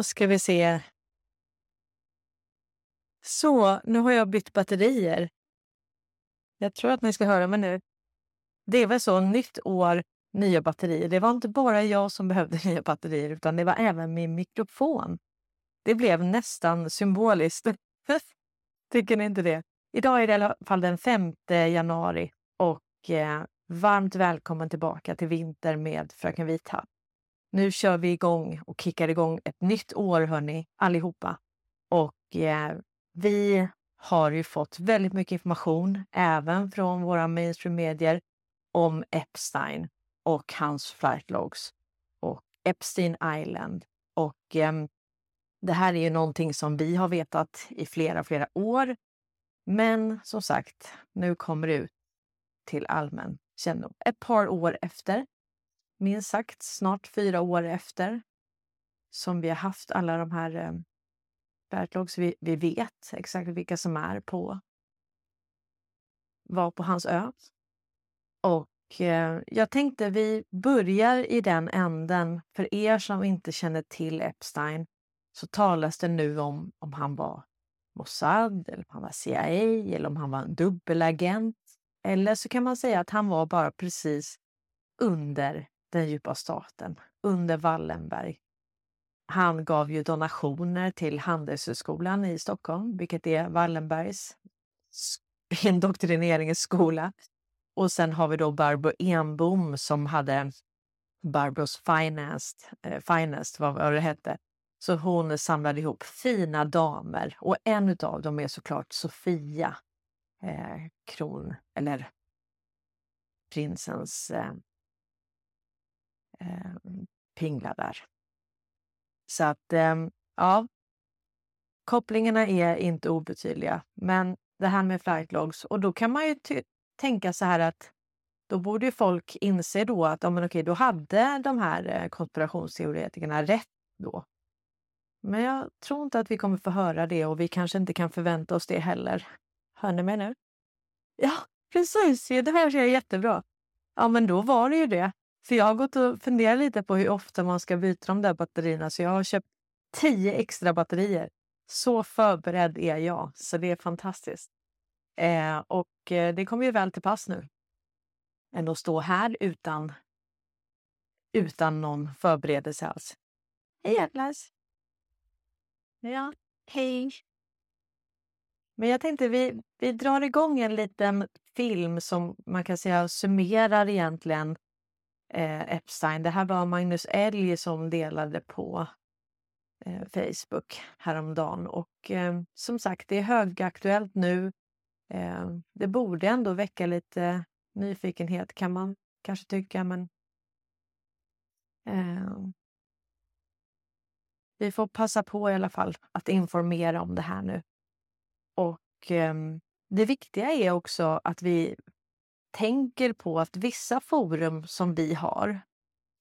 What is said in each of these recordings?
Då ska vi se. Så, nu har jag bytt batterier. Jag tror att ni ska höra mig nu. Det är väl så, nytt år, nya batterier. Det var inte bara jag som behövde nya batterier utan det var även min mikrofon. Det blev nästan symboliskt. Tycker ni inte det? Idag är det i alla fall den 5 januari och eh, varmt välkommen tillbaka till Vinter med Fröken Vithatt. Nu kör vi igång och kickar igång ett nytt år, hörni, allihopa. Och eh, vi har ju fått väldigt mycket information, även från våra mainstream-medier, om Epstein och hans flight logs och Epstein Island. Och eh, det här är ju någonting som vi har vetat i flera, flera år. Men som sagt, nu kommer det ut till allmän kännedom. Ett par år efter, minst sagt snart fyra år efter som vi har haft alla de här eh, backlogs. Vi, vi vet exakt vilka som är på var på hans ö. Och eh, jag tänkte vi börjar i den änden. För er som inte känner till Epstein så talas det nu om om han var Mossad, eller om han var CIA eller om han var en dubbelagent. Eller så kan man säga att han var bara precis under den djupa staten, under Wallenberg. Han gav ju donationer till Handelshögskolan i Stockholm, vilket är Wallenbergs indoktrineringsskola. Och sen har vi då Barbro Enbom som hade Barbros Finest, eh, Finest vad, vad det hette. Så hon samlade ihop fina damer och en av dem är såklart Sofia eh, kron, eller prinsens eh, eh, pingla där. Så att, eh, ja. Kopplingarna är inte obetydliga, men det här med flightlogs och då kan man ju tänka så här att då borde ju folk inse då att ja, men okej, då hade de här eh, konspirationsteoretikerna rätt då. Men jag tror inte att vi kommer få höra det och vi kanske inte kan förvänta oss det heller. Hör ni mig nu? Ja, precis. Det här är jättebra. Ja, men då var det ju det. För jag har gått och funderat lite på hur ofta man ska byta de där batterierna, så jag har köpt tio extra batterier. Så förberedd är jag, så det är fantastiskt. Eh, och eh, det kommer ju väl till pass nu. Än att stå här utan, utan någon förberedelse alls. Hej Atlas! Ja, hej! Men jag tänkte vi, vi drar igång en liten film som man kan säga summerar egentligen eh, Epstein. Det här var Magnus Elg som delade på eh, Facebook häromdagen. Och eh, som sagt, det är högaktuellt nu. Eh, det borde ändå väcka lite nyfikenhet kan man kanske tycka, men eh, vi får passa på i alla fall att informera om det här nu. Och eh, det viktiga är också att vi tänker på att vissa forum som vi har,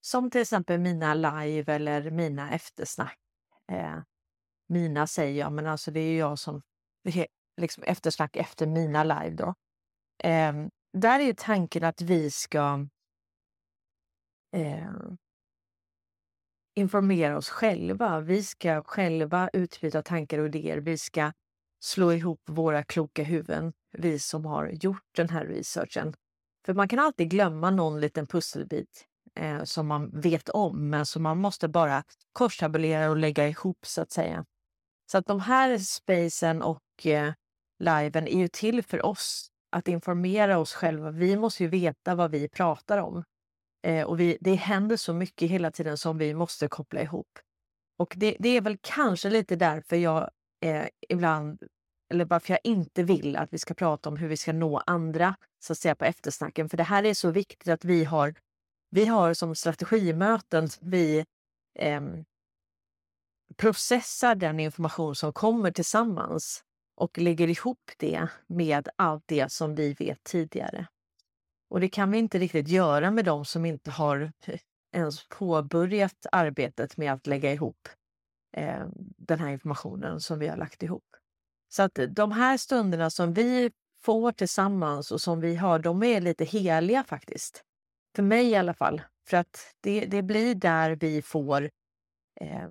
som till exempel mina live eller mina eftersnack. Eh, mina säger jag, men alltså det är jag som liksom eftersnack efter mina live då. Eh, där är tanken att vi ska eh, informera oss själva. Vi ska själva utbyta tankar och idéer. Vi ska slå ihop våra kloka huvuden, vi som har gjort den här researchen. För man kan alltid glömma någon liten pusselbit eh, som man vet om, men som man måste bara korstabulera och lägga ihop så att säga. Så att de här spacen och eh, liven är ju till för oss att informera oss själva. Vi måste ju veta vad vi pratar om. Eh, och vi, det händer så mycket hela tiden som vi måste koppla ihop. Och det, det är väl kanske lite därför jag eh, ibland, eller varför jag inte vill att vi ska prata om hur vi ska nå andra så att säga på eftersnacken. För det här är så viktigt att vi har, vi har som strategimöten, vi eh, processar den information som kommer tillsammans och lägger ihop det med allt det som vi vet tidigare. Och det kan vi inte riktigt göra med de som inte har eh, ens påbörjat arbetet med att lägga ihop eh, den här informationen som vi har lagt ihop. Så att de här stunderna som vi får tillsammans och som vi har, de är lite heliga faktiskt. För mig i alla fall. För att det, det blir där vi får eh,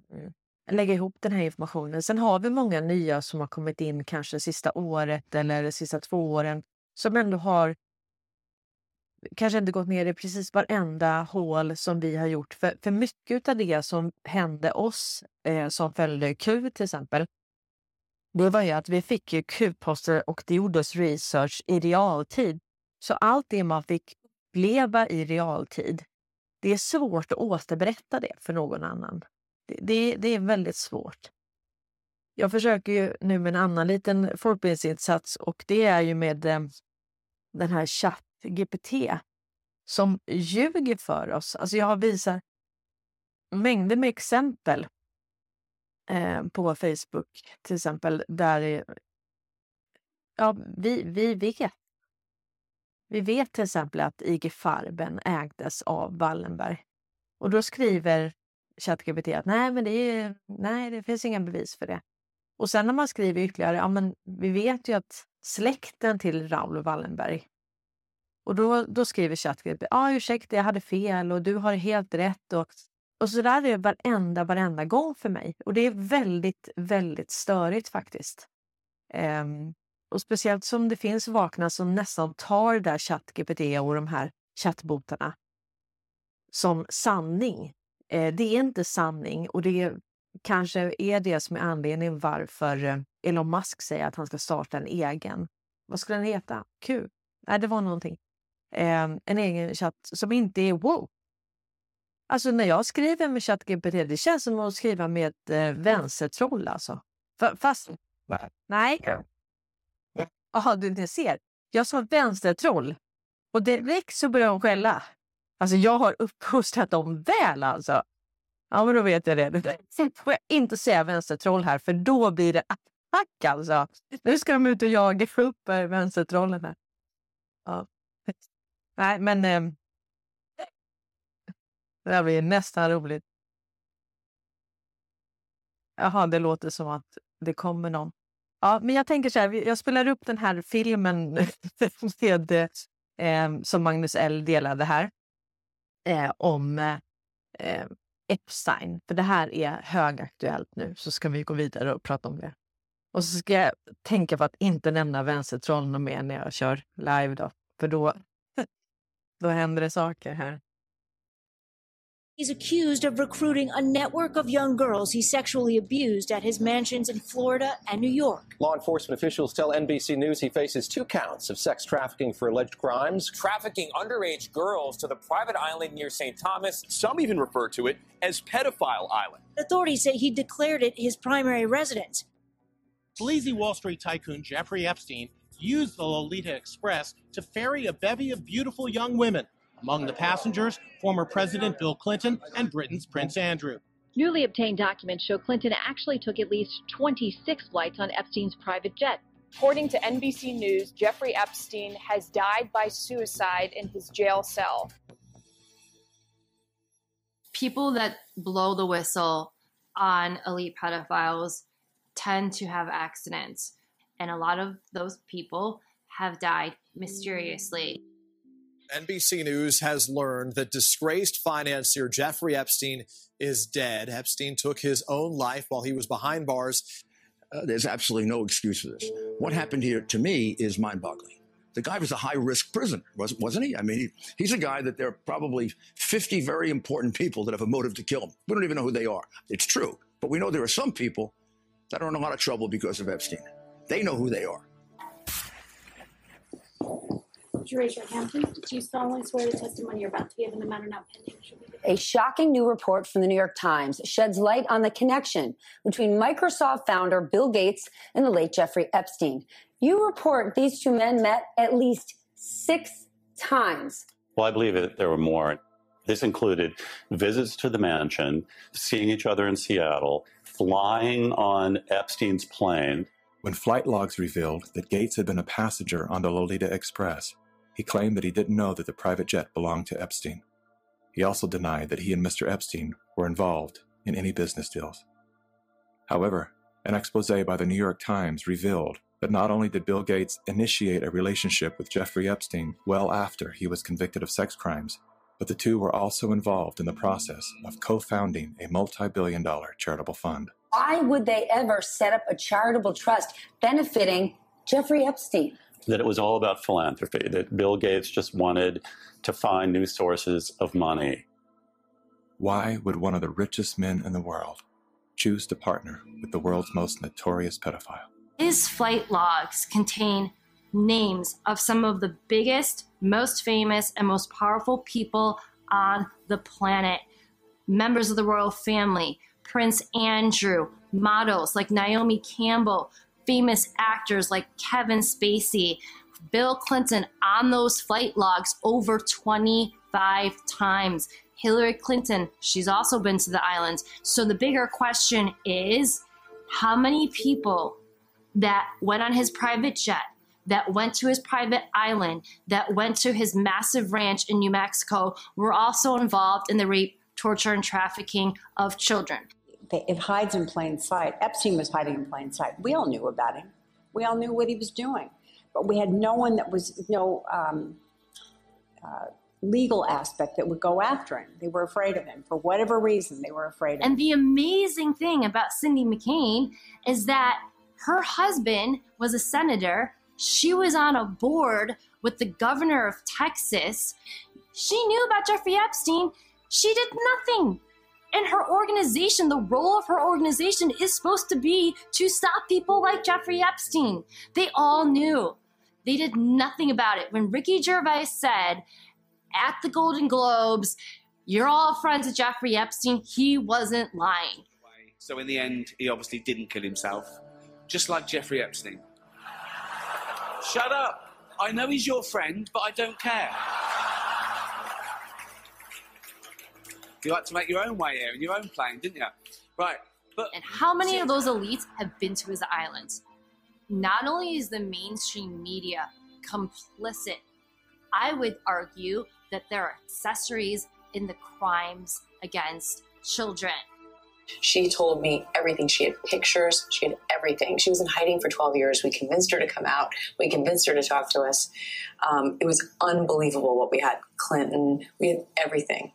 lägga ihop den här informationen. Sen har vi många nya som har kommit in kanske sista året eller sista två åren som ändå har kanske inte gått ner i precis varenda hål som vi har gjort. För, för mycket av det som hände oss eh, som följde Q till exempel, det var ju att vi fick ju Q-poster och det gjordes research i realtid. Så allt det man fick uppleva i realtid, det är svårt att återberätta det för någon annan. Det, det, det är väldigt svårt. Jag försöker ju nu med en annan liten folkbildningsinsats och det är ju med eh, den här GPT som ljuger för oss. Alltså jag har visat mängder med exempel eh, på Facebook till exempel där ja, vi, vi vet. Vi vet till exempel att IG Farben ägdes av Wallenberg. Och då skriver ChatGPT att nej, men det, är, nej, det finns inga bevis för det. Och sen när man skriver ytterligare, ja men vi vet ju att släkten till Raoul Wallenberg och då, då skriver ChatGPT, ja ah, ursäkta jag hade fel och du har helt rätt. Och, och så där är det varenda, varenda gång för mig. Och det är väldigt, väldigt störigt faktiskt. Um, och speciellt som det finns vakna som nästan tar det där ChatGPT e och de här chattbotarna som sanning. Eh, det är inte sanning och det kanske är det som är anledningen varför eh, Elon Musk säger att han ska starta en egen. Vad skulle den heta? Q? Nej, det var någonting eh, en egen chatt som inte är woke. Alltså när jag skriver med ChatGPT, det känns som att skriva med ett eh, vänstertroll alltså. Fast... Nej. Jaha, du ni ser. Jag sa vänstertroll och direkt så börjar hon skälla. Alltså jag har uppfostrat dem väl alltså. Ja, men då vet jag det. Sen får jag inte säga vänstertroll här för då blir det attack alltså. Nu ska de ut och jaga upp eh, vänstertrollen här. Ja. Nej, men eh, det här blir nästan roligt. Jaha, det låter som att det kommer någon. Ja, men jag tänker så här, jag spelar upp den här filmen med, eh, som Magnus L delade här eh, om eh, Epstein. För det här är högaktuellt nu, så ska vi gå vidare och prata om det. Och så ska jag tänka på att inte nämna vänstertrollen mer när jag kör live då, för då Då händer det saker här. He's accused of recruiting a network of young girls he sexually abused at his mansions in Florida and New York. Law enforcement officials tell NBC News he faces two counts of sex trafficking for alleged crimes. Trafficking underage girls to the private island near St. Thomas. Some even refer to it as Pedophile Island. Authorities say he declared it his primary residence. Sleazy Wall Street tycoon Jeffrey Epstein used the Lolita Express to ferry a bevy of beautiful young women. Among the passengers, former President Bill Clinton and Britain's Prince Andrew. Newly obtained documents show Clinton actually took at least 26 flights on Epstein's private jet. According to NBC News, Jeffrey Epstein has died by suicide in his jail cell. People that blow the whistle on elite pedophiles tend to have accidents and a lot of those people have died mysteriously. NBC News has learned that disgraced financier Jeffrey Epstein is dead. Epstein took his own life while he was behind bars. Uh, there's absolutely no excuse for this. What happened here to me is mind boggling. The guy was a high risk prisoner, wasn't he? I mean, he, he's a guy that there are probably 50 very important people that have a motive to kill him. We don't even know who they are. It's true. But we know there are some people that are in a lot of trouble because of Epstein. They know who they are. Would you raise your hand, please? Do you solemnly swear the testimony you're about to give in the matter now pending A shocking new report from the New York Times sheds light on the connection between Microsoft founder Bill Gates and the late Jeffrey Epstein. You report these two men met at least six times. Well, I believe it, there were more. This included visits to the mansion, seeing each other in Seattle, flying on Epstein's plane, when flight logs revealed that Gates had been a passenger on the Lolita Express, he claimed that he didn't know that the private jet belonged to Epstein. He also denied that he and Mr. Epstein were involved in any business deals. However, an expose by the New York Times revealed that not only did Bill Gates initiate a relationship with Jeffrey Epstein well after he was convicted of sex crimes, but the two were also involved in the process of co founding a multi billion dollar charitable fund. Why would they ever set up a charitable trust benefiting Jeffrey Epstein? That it was all about philanthropy, that Bill Gates just wanted to find new sources of money. Why would one of the richest men in the world choose to partner with the world's most notorious pedophile? His flight logs contain names of some of the biggest, most famous, and most powerful people on the planet. Members of the royal family, Prince Andrew, models like Naomi Campbell, famous actors like Kevin Spacey, Bill Clinton on those flight logs over 25 times. Hillary Clinton, she's also been to the islands. So the bigger question is how many people that went on his private jet, that went to his private island, that went to his massive ranch in New Mexico were also involved in the rape, torture, and trafficking of children. It hides in plain sight. Epstein was hiding in plain sight. We all knew about him. We all knew what he was doing, but we had no one that was no um, uh, legal aspect that would go after him. They were afraid of him for whatever reason. They were afraid of him. And the amazing thing about Cindy McCain is that her husband was a senator. She was on a board with the governor of Texas. She knew about Jeffrey Epstein. She did nothing. And her organization, the role of her organization is supposed to be to stop people like Jeffrey Epstein. They all knew. They did nothing about it. When Ricky Gervais said at the Golden Globes, you're all friends with Jeffrey Epstein, he wasn't lying. So in the end, he obviously didn't kill himself, just like Jeffrey Epstein. Shut up! I know he's your friend, but I don't care. You like to make your own way here in your own plane, didn't you? Right. But And how many of those elites have been to his islands? Not only is the mainstream media complicit, I would argue that they're accessories in the crimes against children. She told me everything. She had pictures, she had everything. She was in hiding for 12 years. We convinced her to come out, we convinced her to talk to us. Um, it was unbelievable what we had Clinton, we had everything.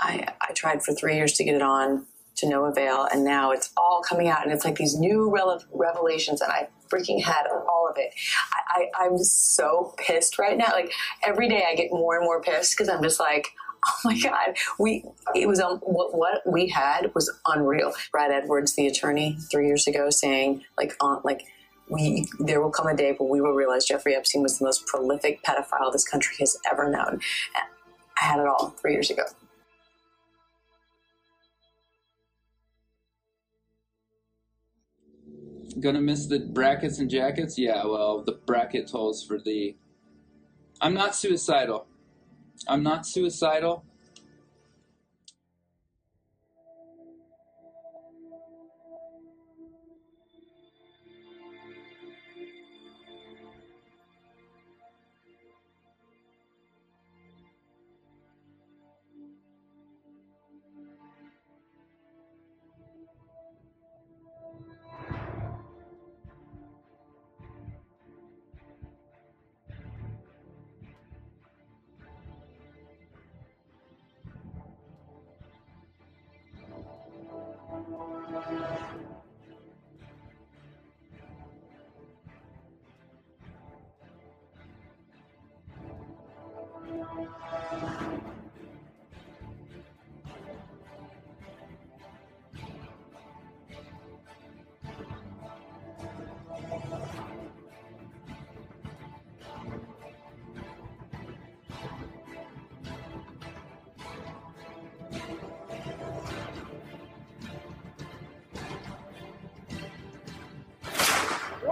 I, I tried for three years to get it on to no avail, and now it's all coming out, and it's like these new rele- revelations, and I freaking had all of it. I, I, I'm so pissed right now. Like every day, I get more and more pissed because I'm just like, oh my god, we it was um, what what we had was unreal. Brad Edwards, the attorney, three years ago, saying like on like. We, there will come a day where we will realize Jeffrey Epstein was the most prolific pedophile this country has ever known. I had it all three years ago. Gonna miss the brackets and jackets? Yeah, well, the bracket tolls for the. I'm not suicidal. I'm not suicidal.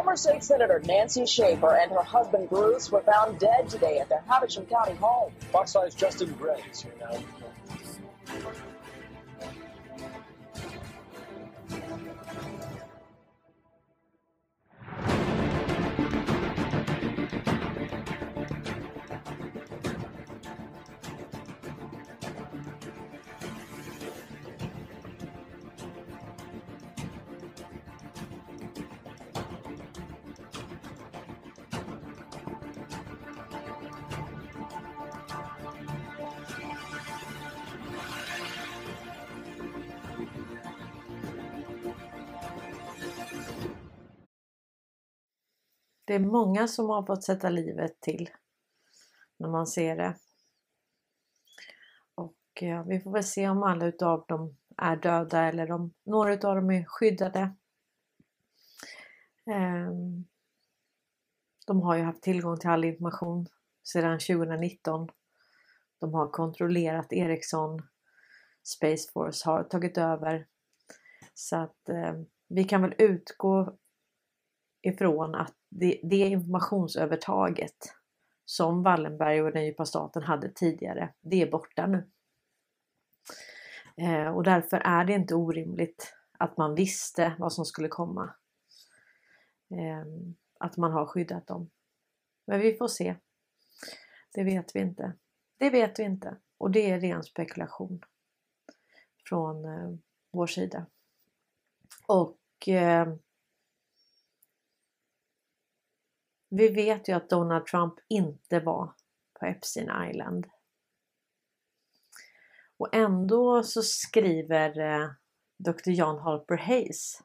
Former state senator Nancy Schaefer and her husband Bruce were found dead today at their Havisham County home. Fox 5's Justin Gray is here now. Det är många som har fått sätta livet till när man ser det. Och ja, vi får väl se om alla utav dem är döda eller om några utav dem är skyddade. Ehm, de har ju haft tillgång till all information sedan 2019. De har kontrollerat Ericsson. Space Force har tagit över. Så att eh, vi kan väl utgå ifrån att det, det informationsövertaget som Wallenberg och den djupa staten hade tidigare, det är borta nu. Eh, och därför är det inte orimligt att man visste vad som skulle komma. Eh, att man har skyddat dem. Men vi får se. Det vet vi inte. Det vet vi inte och det är ren spekulation från eh, vår sida. Och eh, vi vet ju att Donald Trump inte var på Epstein Island. Och ändå så skriver eh, Dr. John Halper Hayes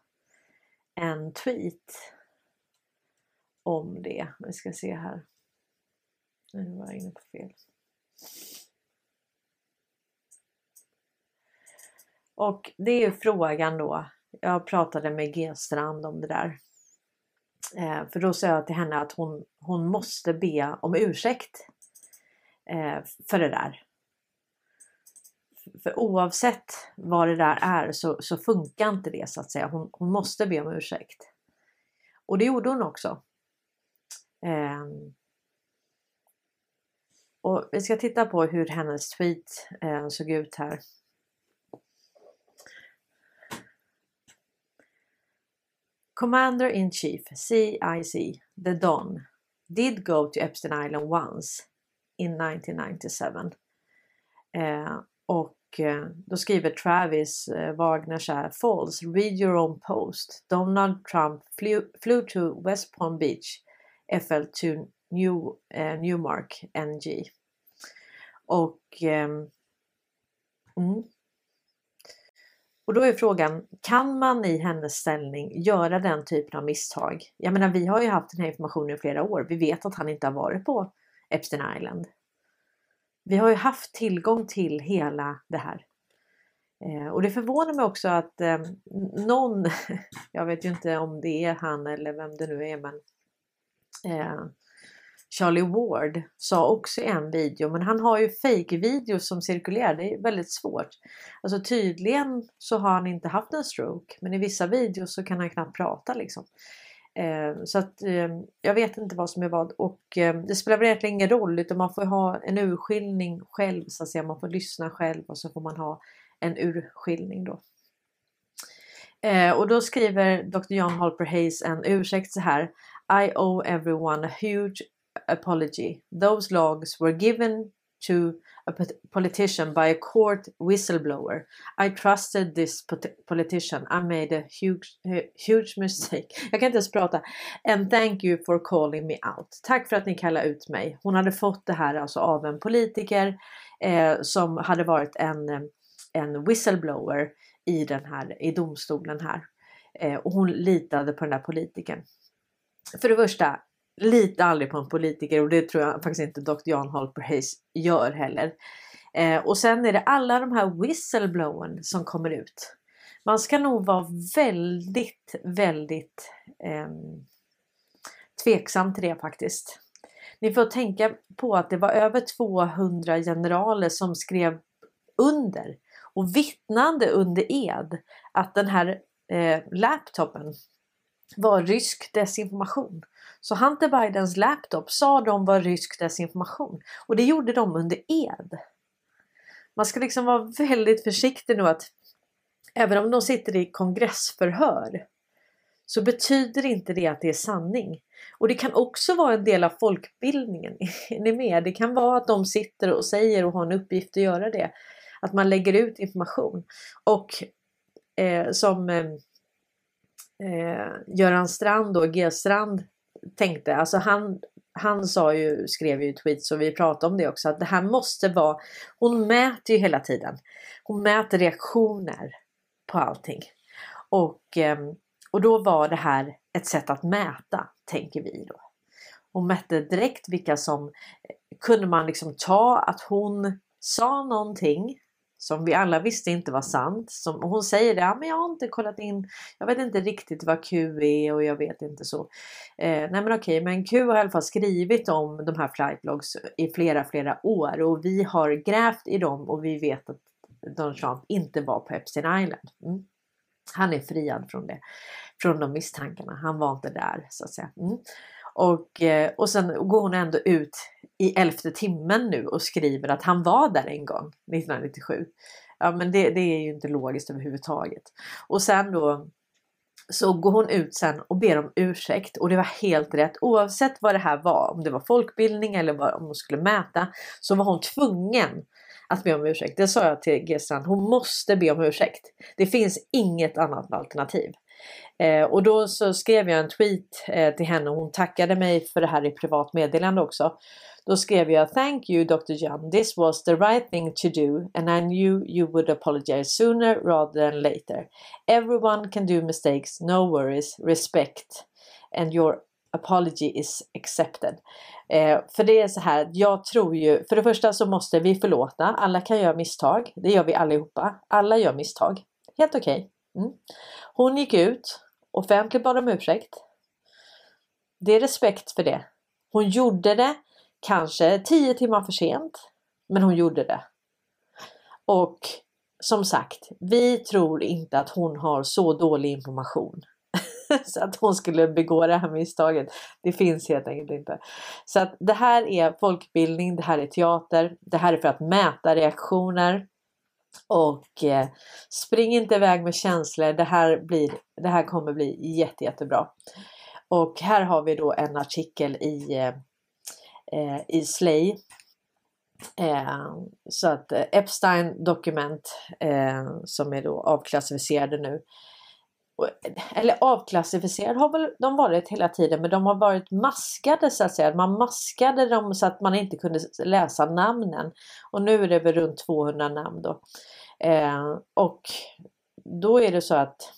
en tweet om det. Vi ska se här. Nu var jag inne på fel. Och det är ju frågan då. Jag pratade med G-strand om det där. Eh, för då sa jag till henne att hon, hon måste be om ursäkt eh, för det där. För oavsett vad det där är så, så funkar inte det så att säga. Hon, hon måste be om ursäkt. Och det gjorde hon också. Eh, och vi ska titta på hur hennes tweet eh, såg ut här. Commander in Chief, CIC, the Don, did go to Epstein Island once in 1997. Eh, och eh, då skriver Travis eh, Wagner så här, False, read your own post. Donald Trump flew, flew to West Palm Beach, FL to New, eh, Newmark NG. Och ehm, mm, och då är frågan, kan man i hennes ställning göra den typen av misstag? Jag menar, vi har ju haft den här informationen i flera år. Vi vet att han inte har varit på Epstein Island. Vi har ju haft tillgång till hela det här. Eh, och det förvånar mig också att eh, någon, jag vet ju inte om det är han eller vem det nu är, men eh, Charlie Ward sa också i en video, men han har ju fake-videos som cirkulerar. Det är väldigt svårt. Alltså tydligen så har han inte haft en stroke, men i vissa videos så kan han knappt prata liksom. Eh, så att eh, jag vet inte vad som är vad och eh, det spelar väl egentligen ingen roll utan man får ha en urskiljning själv så att säga. Man får lyssna själv och så får man ha en urskiljning då. Eh, och då skriver Dr. John Halper Hayes en ursäkt så här. I owe everyone a huge apology. Those logs were given to a politician by a court whistleblower. I trusted this politician. I made a huge, huge mistake. Jag kan inte ens prata. And thank you for calling me out. Tack för att ni kallade ut mig. Hon hade fått det här alltså av en politiker eh, som hade varit en, en whistleblower i den här i domstolen här. Eh, och hon litade på den där politikern. För det första, lita aldrig på en politiker och det tror jag faktiskt inte Dr. Jan Halper Hayes gör heller. Eh, och sen är det alla de här whistleblowern som kommer ut. Man ska nog vara väldigt, väldigt eh, tveksam till det faktiskt. Ni får tänka på att det var över 200 generaler som skrev under och vittnande under ed att den här eh, laptopen var rysk desinformation. Så Hunter Bidens laptop sa de var rysk desinformation och det gjorde de under ed. Man ska liksom vara väldigt försiktig nu att även om de sitter i kongressförhör så betyder inte det att det är sanning. Och det kan också vara en del av folkbildningen. Är ni med? Det kan vara att de sitter och säger och har en uppgift att göra det. Att man lägger ut information. Och eh, som eh, eh Göran Strand och G Strand tänkte, alltså han, han sa ju, skrev ju tweets och vi pratade om det också, att det här måste vara, hon mäter ju hela tiden. Hon mäter reaktioner på allting. Och, ehm, och då var det här ett sätt att mäta, tänker vi då. Hon mätte direkt vilka som eh, kunde man liksom ta att hon sa någonting som vi alla visste inte var sant. Som, hon säger det, ja, men jag har inte kollat in, jag vet inte riktigt vad Q är och jag vet inte så. Eh, nej men okej, men Q har i alla fall skrivit om de här flightlogs i flera, flera år och vi har grävt i dem och vi vet att Donald Trump inte var på Epstein Island. Mm. Han är friad från det, från de misstankarna. Han var inte där så att säga. Mm. Och, eh, och sen går hon ändå ut i elfte timmen nu och skriver att han var där en gång 1997. Ja men det, det är ju inte logiskt överhuvudtaget. Och sen då så går hon ut sen och ber om ursäkt och det var helt rätt. Oavsett vad det här var, om det var folkbildning eller vad, om hon skulle mäta, så var hon tvungen att be om ursäkt. Det sa jag till G-strand, hon måste be om ursäkt. Det finns inget annat alternativ. Eh, och då så skrev jag en tweet eh, till henne och hon tackade mig för det här i privat meddelande också. Då skrev jag Thank you Dr. John. This was the right thing to do and I knew you would apologize sooner rather than later. Everyone can do mistakes, no worries, respect and your apology is accepted. Eh, för det är så här, jag tror ju, för det första så måste vi förlåta. Alla kan göra misstag. Det gör vi allihopa. Alla gör misstag. Helt okej. Okay. Mm. Hon gick ut offentligt bad om ursäkt. Det är respekt för det. Hon gjorde det kanske tio timmar för sent, men hon gjorde det. Och som sagt, vi tror inte att hon har så dålig information så att hon skulle begå det här misstaget. Det finns helt enkelt inte. Så att det här är folkbildning, det här är teater, det här är för att mäta reaktioner. Och eh, spring inte iväg med känslor. Det här, blir, det här kommer bli jätte, jättebra. Och här har vi då en artikel i, eh, eh i Slay. Eh, så att eh, Epstein dokument eh, som är då avklassificerade nu. Eller avklassificerad har väl de varit hela tiden men de har varit maskade så att säga. Man maskade dem så att man inte kunde läsa namnen. Och nu är det väl runt 200 namn då. Eh, och då är det så att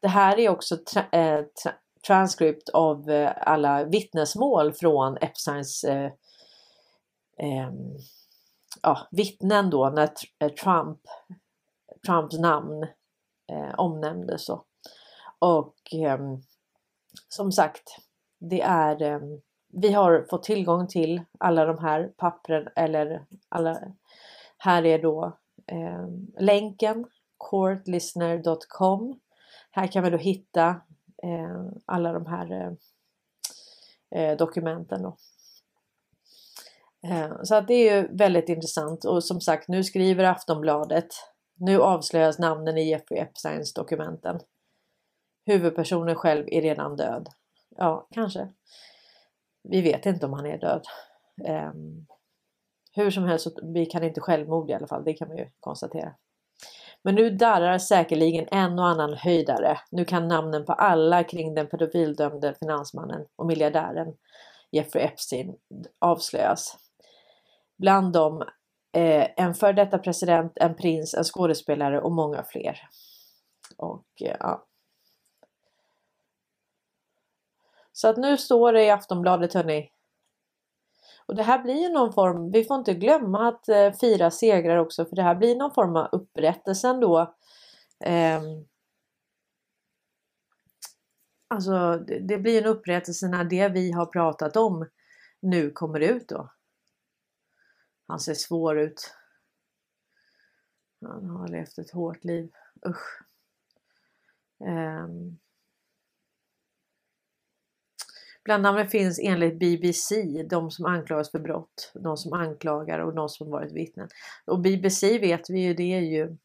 det här är också tra eh, tra transcript av eh, alla vittnesmål från Epsteins eh, eh ja, vittnen då när eh, Trump, Trumps namn eh, omnämndes. Så. Och eh, som sagt, det är eh, vi har fått tillgång till alla de här pappren eller alla. Här är då eh, länken courtlistener.com. Här kan vi då hitta eh, alla de här eh, eh, dokumenten. Då. Ehm, så att det är ju väldigt intressant och som sagt nu skriver Aftonbladet. Nu avslöjas namnen i Jeffrey Epsteins dokumenten. Huvudpersonen själv är redan död. Ja, kanske. Vi vet inte om han är död. Um, hur som helst, vi kan inte självmord i alla fall, det kan man ju konstatera. Men nu darrar säkerligen en och annan höjdare. Nu kan namnen på alla kring den pedofildömde finansmannen och miljardären Jeffrey Epstein avslöjas. Bland dem eh, en före detta president, en prins, en skådespelare och många fler. Och eh, ja. Så att nu står det i Aftonbladet hörni. Och det här blir ju någon form, vi får inte glömma att eh, fira segrar också för det här blir någon form av upprättelse ändå. Eh, alltså det, det blir en upprättelse när det vi har pratat om nu kommer ut då. Han ser svår ut. Han har levt ett hårt liv. Usch. Um. Bland namnen finns enligt BBC de som anklagas för brott, de som anklagar och de som varit vittnen. Och BBC vet vi ju, det är ju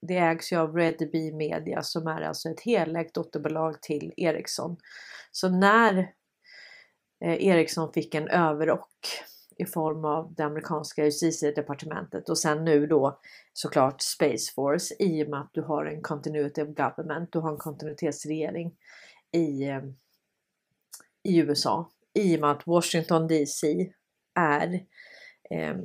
det ägs ju av Red Bee Media som är alltså ett helägt dotterbolag till Ericsson. Så när eh, Ericsson fick en överrock i form av det amerikanska justitiedepartementet och sen nu då såklart Space Force i och med att du har en continuity of government, du har en kontinuitetsregering i, eh, i USA i och med att Washington DC är eh,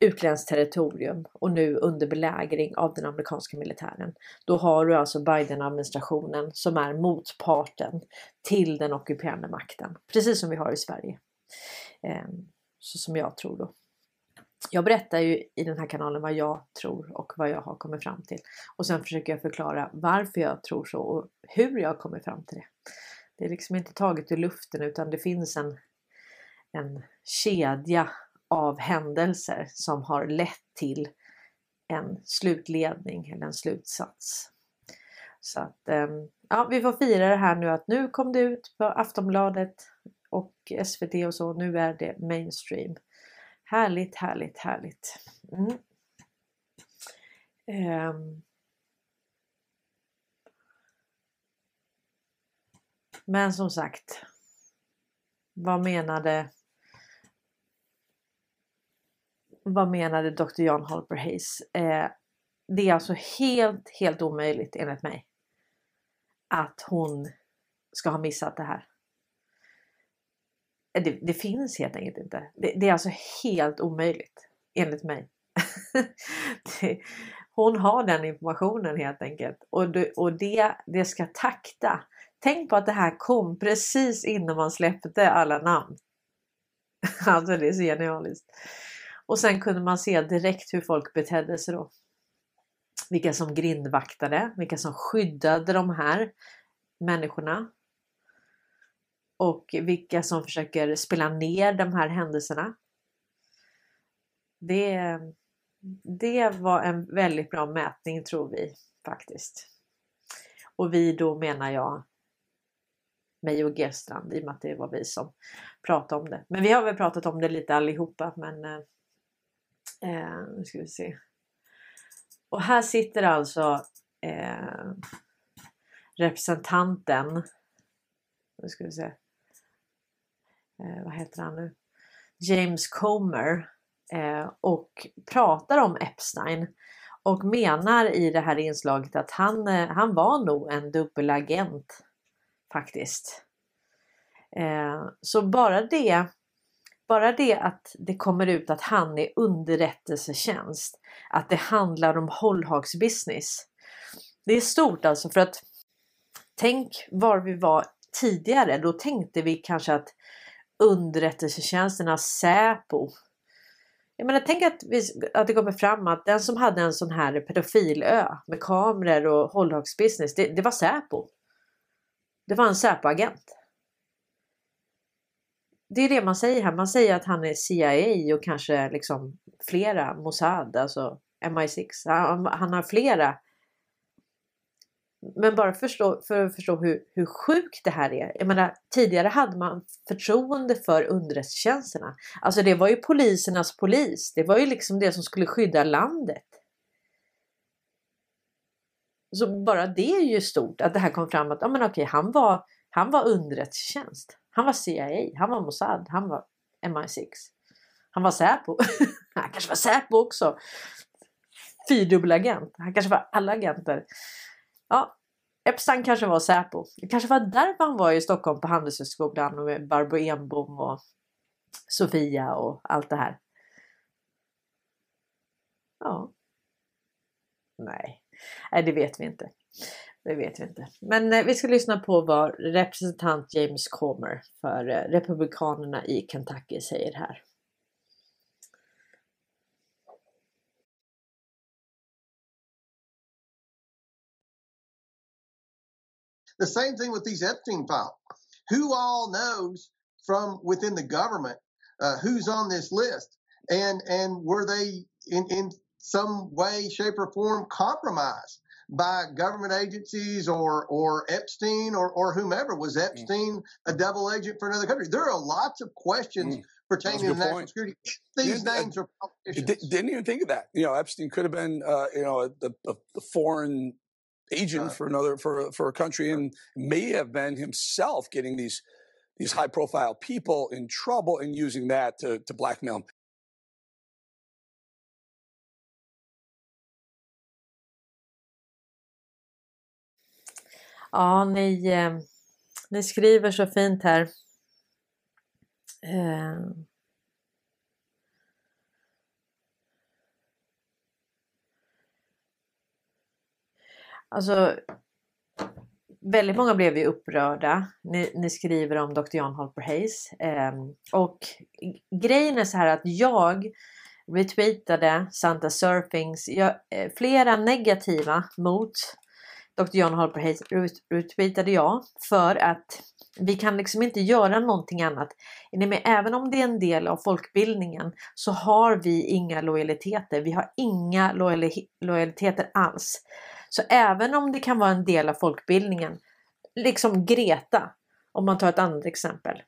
utländskt territorium och nu under belägring av den amerikanska militären. Då har du alltså Biden-administrationen som är motparten till den ockuperande makten, precis som vi har i Sverige. Eh, så som jag tror då. Jag berättar ju i den här kanalen vad jag tror och vad jag har kommit fram till. Och sen försöker jag förklara varför jag tror så och hur jag kommer fram till det. Det är liksom inte taget ur luften utan det finns en, en kedja av händelser som har lett till en slutledning eller en slutsats. Så att ehm, ja, vi får fira det här nu att nu kom det ut på Aftonbladet och SVT och så. Nu är det mainstream. Härligt, härligt, härligt. Mm. Um. Men som sagt, vad menade vad menade Dr. John Holper Hayes? Eh, det är alltså helt, helt omöjligt enligt mig att hon ska ha missat det här. Eh, det, det finns helt enkelt inte. Det, det, är alltså helt omöjligt enligt mig. det, hon har den informationen helt enkelt och, det, och det, det ska takta. Tänk på att det här kom precis innan man släppte alla namn. alltså det är så genialiskt. Och sen kunde man se direkt hur folk betedde sig då. Vilka som grindvaktade, vilka som skyddade de här människorna. Och vilka som försöker spela ner de här händelserna. Det, det var en väldigt bra mätning tror vi faktiskt. Och vi då menar jag mig och Gerstrand i och med att det var vi som pratade om det. Men vi har väl pratat om det lite allihopa men eh, Eh, nu ska vi se. Och här sitter alltså eh, representanten. Nu ska vi se. Eh, vad heter han nu? James Comer eh, och pratar om Epstein och menar i det här inslaget att han, eh, han var nog en dubbelagent faktiskt. Eh, så bara det bara det att det kommer ut att han är underrättelsetjänst, att det handlar om hållhagsbusiness. Det är stort alltså för att tänk var vi var tidigare. Då tänkte vi kanske att underrättelsetjänsterna Säpo jag menar, tänk att, vi, att det kommer fram att den som hade en sån här pedofilö med kameror och hållhagsbusiness, det, det var Säpo. Det var en Säpo-agent det är det man säger här. Man säger att han är CIA och kanske liksom flera Mossad, alltså MI6. Han, han har flera. Men bara förstå, för att förstå hur, hur sjukt det här är. Jag menar, tidigare hade man förtroende för underrättelsetjänsterna. Alltså det var ju polisernas polis. Det var ju liksom det som skulle skydda landet. Så bara det är ju stort att det här kom fram att ja, men okej, han var, han var underrättelsetjänst. Han var CIA, han var Mossad, han var MI6. Han var Säpo. han kanske var Säpo också. Fyrdubbelagent. Han kanske var alla agenter. Ja, Epstein kanske var Säpo. Det kanske var därför han var i Stockholm på Handelshögskolan med Barbro Enbom och Sofia och allt det här. Ja. Nej, Nej det vet vi inte. Det vet vi inte. Men eh, vi ska lyssna på vad representant James Comer för eh, Republikanerna i Kentucky säger här. The same thing with these Epstein files. Who all knows from within the government uh, who's on this list, and and were they in in some way, shape, or form compromised? by government agencies or or Epstein or, or whomever. Was mm. Epstein mm. a double agent for another country? There are lots of questions mm. pertaining to national point. security. These yeah, names are politicians. Didn't even think of that. You know, Epstein could have been uh, you know a, a, a foreign agent for another for for a country and may have been himself getting these these high profile people in trouble and using that to, to blackmail them. Ja, ni, eh, ni skriver så fint här. Eh. Alltså, väldigt många blev ju upprörda. Ni, ni skriver om Dr. Jan Holper Hayes. Eh, och grejen är så här att jag retweetade Santa Surfings jag, eh, flera negativa mot Dr. John Holper Hayes retweetade jag för att vi kan liksom inte göra någonting annat. Även om det är en del av folkbildningen så har vi inga lojaliteter. Vi har inga lojaliteter alls. Så även om det kan vara en del av folkbildningen, liksom Greta, om man tar ett annat exempel.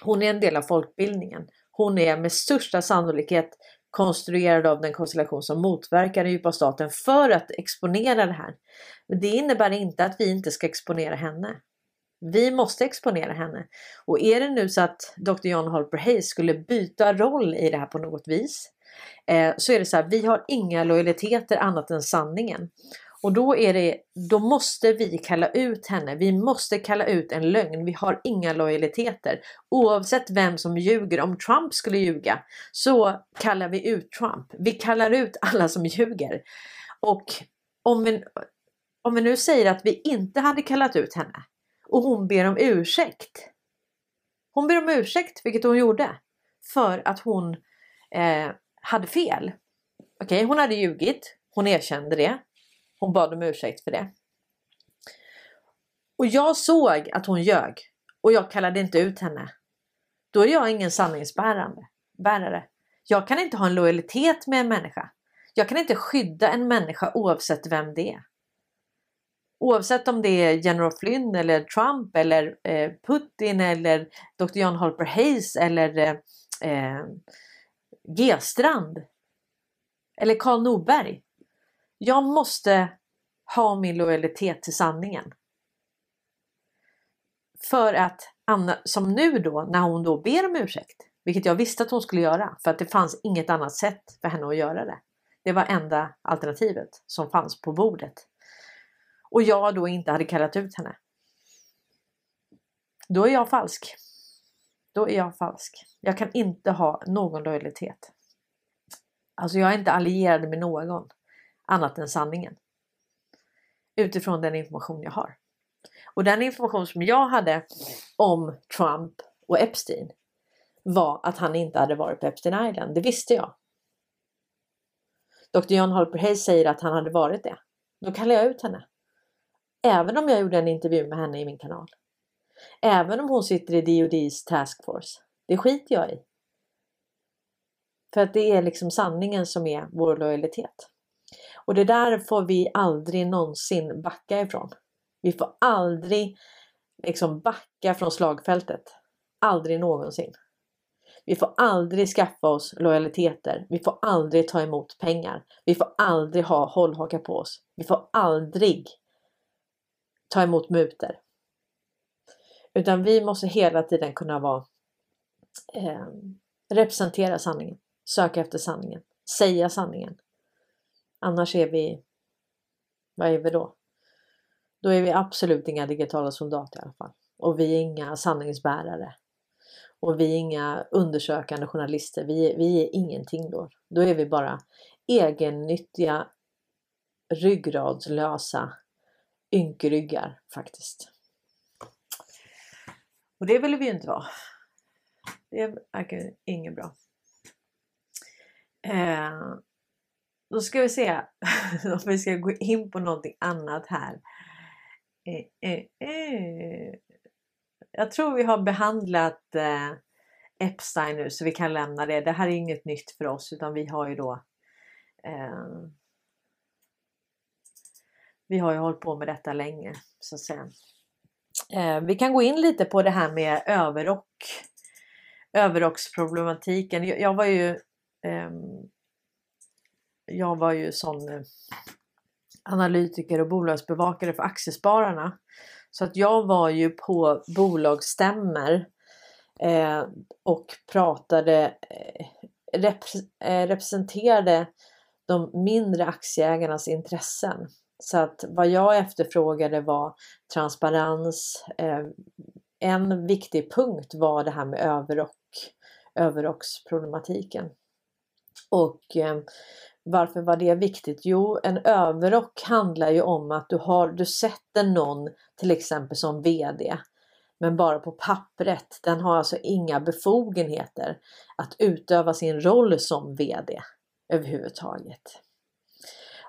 Hon är en del av folkbildningen. Hon är med största sannolikhet konstruerad av den konstellation som motverkar den djupa staten för att exponera det här. Men det innebär inte att vi inte ska exponera henne. Vi måste exponera henne. Och är det nu så att Dr. John Holper Hayes skulle byta roll i det här på något vis eh, så är det så här, vi har inga lojaliteter annat än sanningen. Och då, är det, då måste vi kalla ut henne. Vi måste kalla ut en lögn. Vi har inga lojaliteter. Oavsett vem som ljuger. Om Trump skulle ljuga så kallar vi ut Trump. Vi kallar ut alla som ljuger. Och om vi, om vi nu säger att vi inte hade kallat ut henne och hon ber om ursäkt. Hon ber om ursäkt, vilket hon gjorde, för att hon eh, hade fel. Okej, okay, hon hade ljugit. Hon erkände det. Hon bad om ursäkt för det. Och jag såg att hon ljög och jag kallade inte ut henne. Då är jag ingen sanningsbärare. Jag kan inte ha en lojalitet med en människa. Jag kan inte skydda en människa oavsett vem det är. Oavsett om det är General Flynn eller Trump eller eh, Putin eller Dr. John Holper Hayes eller eh, eh, G-strand. Eller Karl Norberg. Jag måste ha min lojalitet till sanningen. För att Anna, som nu då, när hon då ber om ursäkt, vilket jag visste att hon skulle göra, för att det fanns inget annat sätt för henne att göra det. Det var enda alternativet som fanns på bordet. Och jag då inte hade kallat ut henne. Då är jag falsk. Då är jag falsk. Jag kan inte ha någon lojalitet. Alltså jag är inte allierad med någon annat än sanningen. Utifrån den information jag har. Och den information som jag hade om Trump och Epstein var att han inte hade varit på Epstein Island. Det visste jag. Dr. John Holper Hayes säger att han hade varit det. Då kallar jag ut henne. Även om jag gjorde en intervju med henne i min kanal. Även om hon sitter i DODs task force. Det skiter jag i. För att det är liksom sanningen som är vår lojalitet. Och det där får vi aldrig någonsin backa ifrån. Vi får aldrig liksom backa från slagfältet. Aldrig någonsin. Vi får aldrig skaffa oss lojaliteter. Vi får aldrig ta emot pengar. Vi får aldrig ha hållhakar på oss. Vi får aldrig ta emot muter. Utan vi måste hela tiden kunna vara eh, representera sanningen, söka efter sanningen, säga sanningen. Annars är vi, vad är vi då? Då är vi absolut inga digitala soldater i alla fall. Och vi är inga sanningsbärare. Och vi är inga undersökande journalister. Vi är, vi är ingenting då. Då är vi bara egennyttiga, ryggradslösa ynkryggar faktiskt. Och det vill vi ju inte vara. Det verkar inget bra. Eh, då ska vi se om vi ska gå in på någonting annat här. Eh, eh, eh. Jag tror vi har behandlat Epstein nu så vi kan lämna det. Det här är inget nytt för oss utan vi har ju då eh, vi har ju hållit på med detta länge så att säga. Eh, vi kan gå in lite på det här med överrock. Överrocksproblematiken. Jag, jag var ju eh, jag var ju sån eh, analytiker och bolagsbevakare för Aktiespararna. Så att jag var ju på bolagsstämmer eh, och pratade, eh, rep eh, representerade de mindre aktieägarnas intressen. Så att vad jag efterfrågade var transparens. Eh, en viktig punkt var det här med överrock, överrocksproblematiken. Och eh, varför var det viktigt? Jo, en överrock handlar ju om att du, har, du sätter någon till exempel som VD men bara på pappret. Den har alltså inga befogenheter att utöva sin roll som VD överhuvudtaget.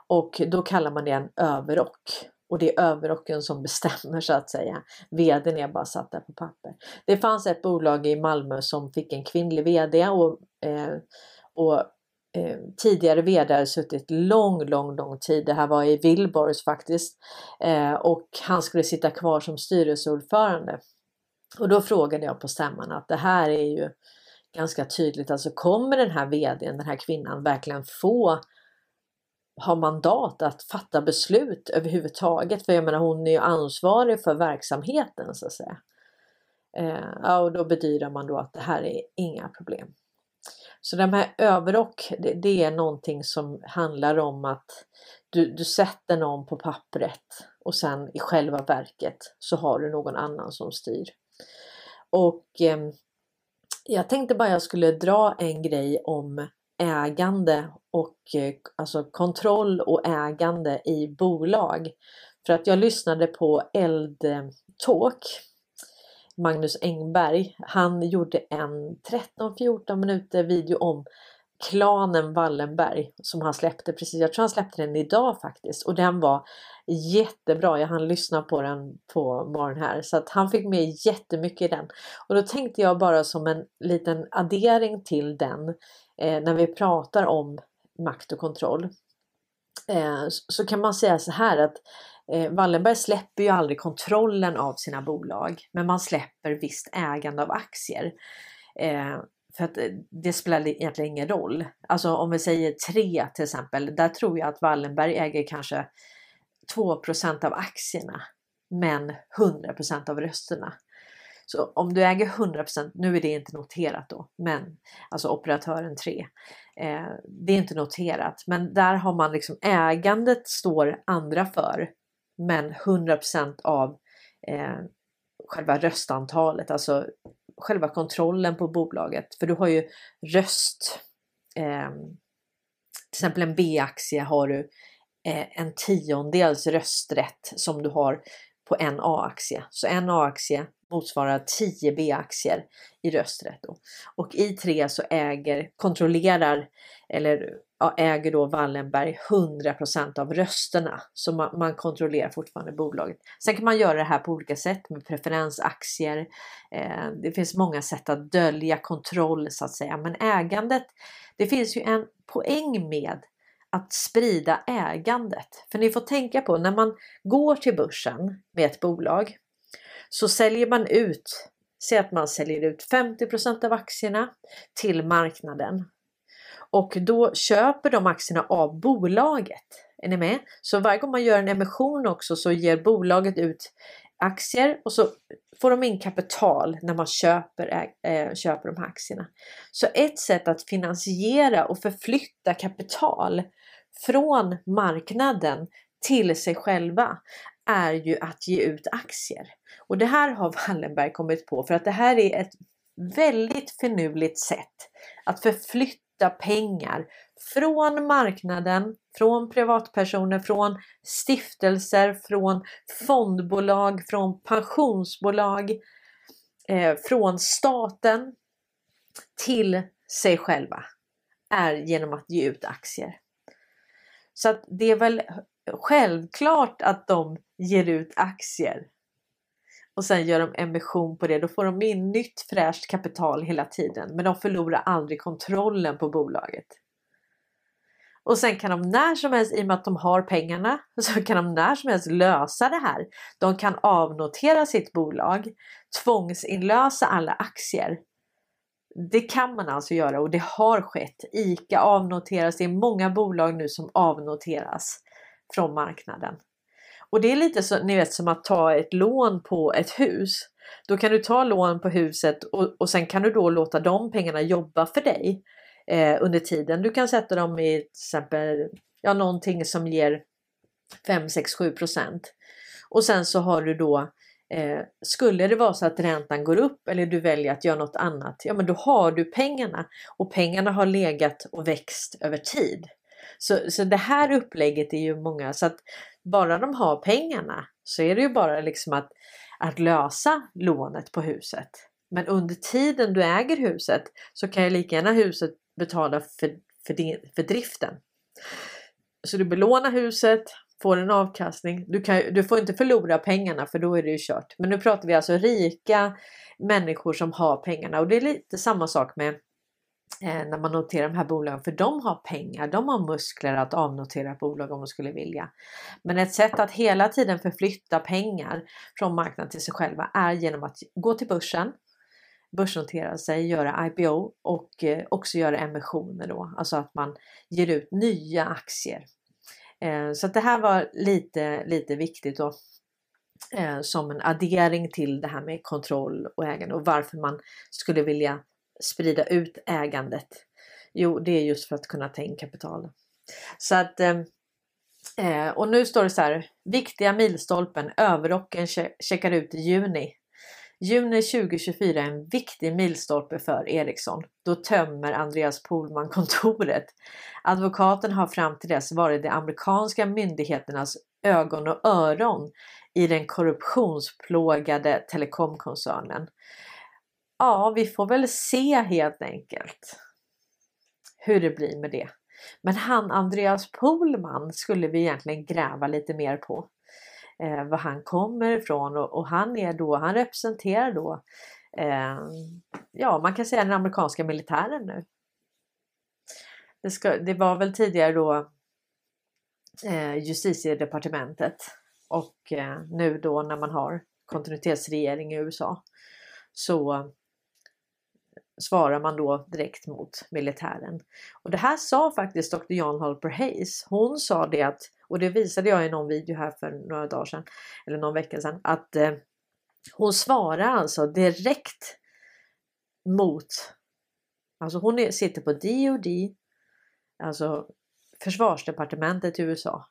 Och då kallar man det en överrock. Och det är överrocken som bestämmer så att säga. VDn är bara satt där på papper. Det fanns ett bolag i Malmö som fick en kvinnlig VD och, eh, och eh, tidigare VD hade suttit lång, lång, lång tid. Det här var i Wilborgs faktiskt. Eh, och han skulle sitta kvar som styrelseordförande. Och då frågade jag på stämman att det här är ju ganska tydligt, alltså kommer den här VDn, den här kvinnan verkligen få ha mandat att fatta beslut överhuvudtaget? För jag menar hon är ju ansvarig för verksamheten så att säga. Eh, ja, och då bedyrar man då att det här är inga problem. Så de här överrock, det, det, är någonting som handlar om att du, du sätter någon på pappret och sen i själva verket så har du någon annan som styr. Och eh, jag tänkte bara jag skulle dra en grej om ägande och eh, alltså kontroll och ägande i bolag. För att jag lyssnade på Eld Talk Magnus Engberg. Han gjorde en 13-14 minuter video om klanen Wallenberg som han släppte precis. Jag tror han släppte den idag faktiskt och den var jättebra. Jag hann lyssna på den på morgonen här så att han fick med jättemycket i den. Och då tänkte jag bara som en liten addering till den eh, när vi pratar om makt och kontroll. Eh, så kan man säga så här att eh, Wallenberg släpper ju aldrig kontrollen av sina bolag men man släpper visst ägande av aktier. Eh, för att eh, det spelar egentligen ingen roll. Alltså om vi säger tre till exempel, där tror jag att Wallenberg äger kanske 2% av aktierna men 100% av rösterna. Så om du äger 100% nu är det inte noterat då, men alltså operatören 3. Eh, det är inte noterat, men där har man liksom ägandet står andra för, men 100% av eh, själva röstantalet, alltså själva kontrollen på bolaget. För du har ju röst. Eh, till exempel en B-aktie har du eh, en tiondels rösträtt som du har på en A-aktie. Så en A-aktie motsvarar 10 B-aktier i rösträtt. Då. Och i 3 så äger, kontrollerar eller äger då Wallenberg 100% av rösterna. Så man, man, kontrollerar fortfarande bolaget. Sen kan man göra det här på olika sätt med preferensaktier. Eh, det finns många sätt att dölja kontroll så att säga. Men ägandet, det finns ju en poäng med att sprida ägandet. För ni får tänka på när man går till börsen med ett bolag så säljer man ut, säg att man säljer ut 50% av aktierna till marknaden. Och då köper de aktierna av bolaget. Är ni med? Så varje gång man gör en emission också så ger bolaget ut aktier och så får de in kapital när man köper, äh, köper de här aktierna. Så ett sätt att finansiera och förflytta kapital från marknaden till sig själva är ju att ge ut aktier. Och det här har Wallenberg kommit på för att det här är ett väldigt finurligt sätt att förflytta Flytta pengar från marknaden, från privatpersoner, från stiftelser, från fondbolag, från pensionsbolag, eh, från staten till sig själva är genom att ge ut aktier. Så att det är väl självklart att de ger ut aktier och sen gör de emission på det. Då får de in nytt fräscht kapital hela tiden, men de förlorar aldrig kontrollen på bolaget. Och sen kan de när som helst, i och med att de har pengarna, så kan de när som helst lösa det här. De kan avnotera sitt bolag, tvångsinlösa alla aktier. Det kan man alltså göra och det har skett. ICA avnoteras, det är många bolag nu som avnoteras från marknaden. Och det är lite så, ni vet, som att ta ett lån på ett hus. Då kan du ta lån på huset och, och sen kan du då låta de pengarna jobba för dig eh, under tiden. Du kan sätta dem i till exempel ja, någonting som ger 5, 6, 7 procent. Och sen så har du då Eh, skulle det vara så att räntan går upp eller du väljer att göra något annat, ja men då har du pengarna och pengarna har legat och växt över tid. Så, så det här upplägget är ju många så att bara de har pengarna så är det ju bara liksom att, att lösa lånet på huset. Men under tiden du äger huset så kan ju lika gärna huset betala för, för, din, för driften. Så du belånar huset, får en avkastning. Du, kan, du får inte förlora pengarna för då är det ju kört. Men nu pratar vi alltså rika människor som har pengarna och det är lite samma sak med Eh, när man noterar de här bolagen för de har pengar, de har muskler att avnotera bolag om de skulle vilja. Men ett sätt att hela tiden förflytta pengar från marknaden till sig själva är genom att gå till börsen, börsnotera sig, göra IPO och eh, också göra emissioner då, alltså att man ger ut nya aktier. Eh, så att det här var lite, lite viktigt då som en addering till det här med kontroll och ägande och varför man skulle vilja sprida ut ägandet. Jo, det är just för att kunna ta in kapital. Så att eh, eh och nu står det så här. Viktiga milstolpen. Överrocken checkar ut i juni. Juni 2024 är en viktig milstolpe för Ericsson. Då tömmer Andreas Polman kontoret. Advokaten har fram till dess varit de amerikanska myndigheternas ögon och öron i den korruptionsplågade telekomkoncernen. Ja, vi får väl se helt enkelt hur det blir med det. Men han Andreas Polman skulle vi egentligen gräva lite mer på. Eh, var han kommer ifrån och, och, han är då, han representerar då eh, ja, man kan säga den amerikanska militären nu. Det, ska, det var väl tidigare då eh, justitiedepartementet och eh, nu då när man har kontinuitetsregering i USA så svarar man då direkt mot militären. Och det här sa faktiskt Dr. John Halper Hayes. Hon sa det att, och det visade jag i någon video här för några dagar sedan, eller någon vecka sedan, att eh, hon svarar alltså direkt mot, alltså hon är, sitter på DOD, alltså försvarsdepartementet i USA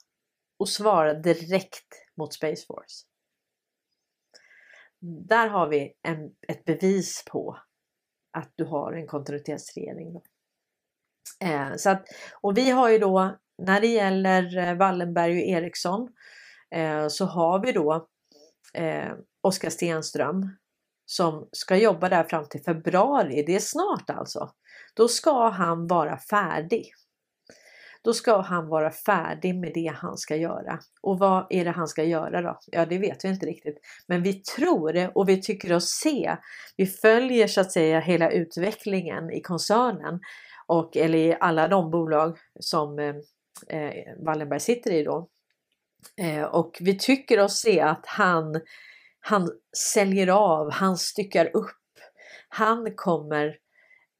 och svarar direkt mot Space Force. Där har vi en, ett bevis på att du har en kontinuitetsregering. Eh, så att, och vi har ju då när det gäller eh, Wallenberg och Ericsson eh, så har vi då eh, Oskar Stenström som ska jobba där fram till februari. Det är snart alltså. Då ska han vara färdig. Då ska han vara färdig med det han ska göra. Och vad är det han ska göra då? Ja, det vet vi inte riktigt. Men vi tror det och vi tycker oss se. Vi följer så att säga hela utvecklingen i koncernen och eller i alla de bolag som eh, eh Wallenberg sitter i då. Eh, och vi tycker oss se att han, han säljer av, han styckar upp. Han kommer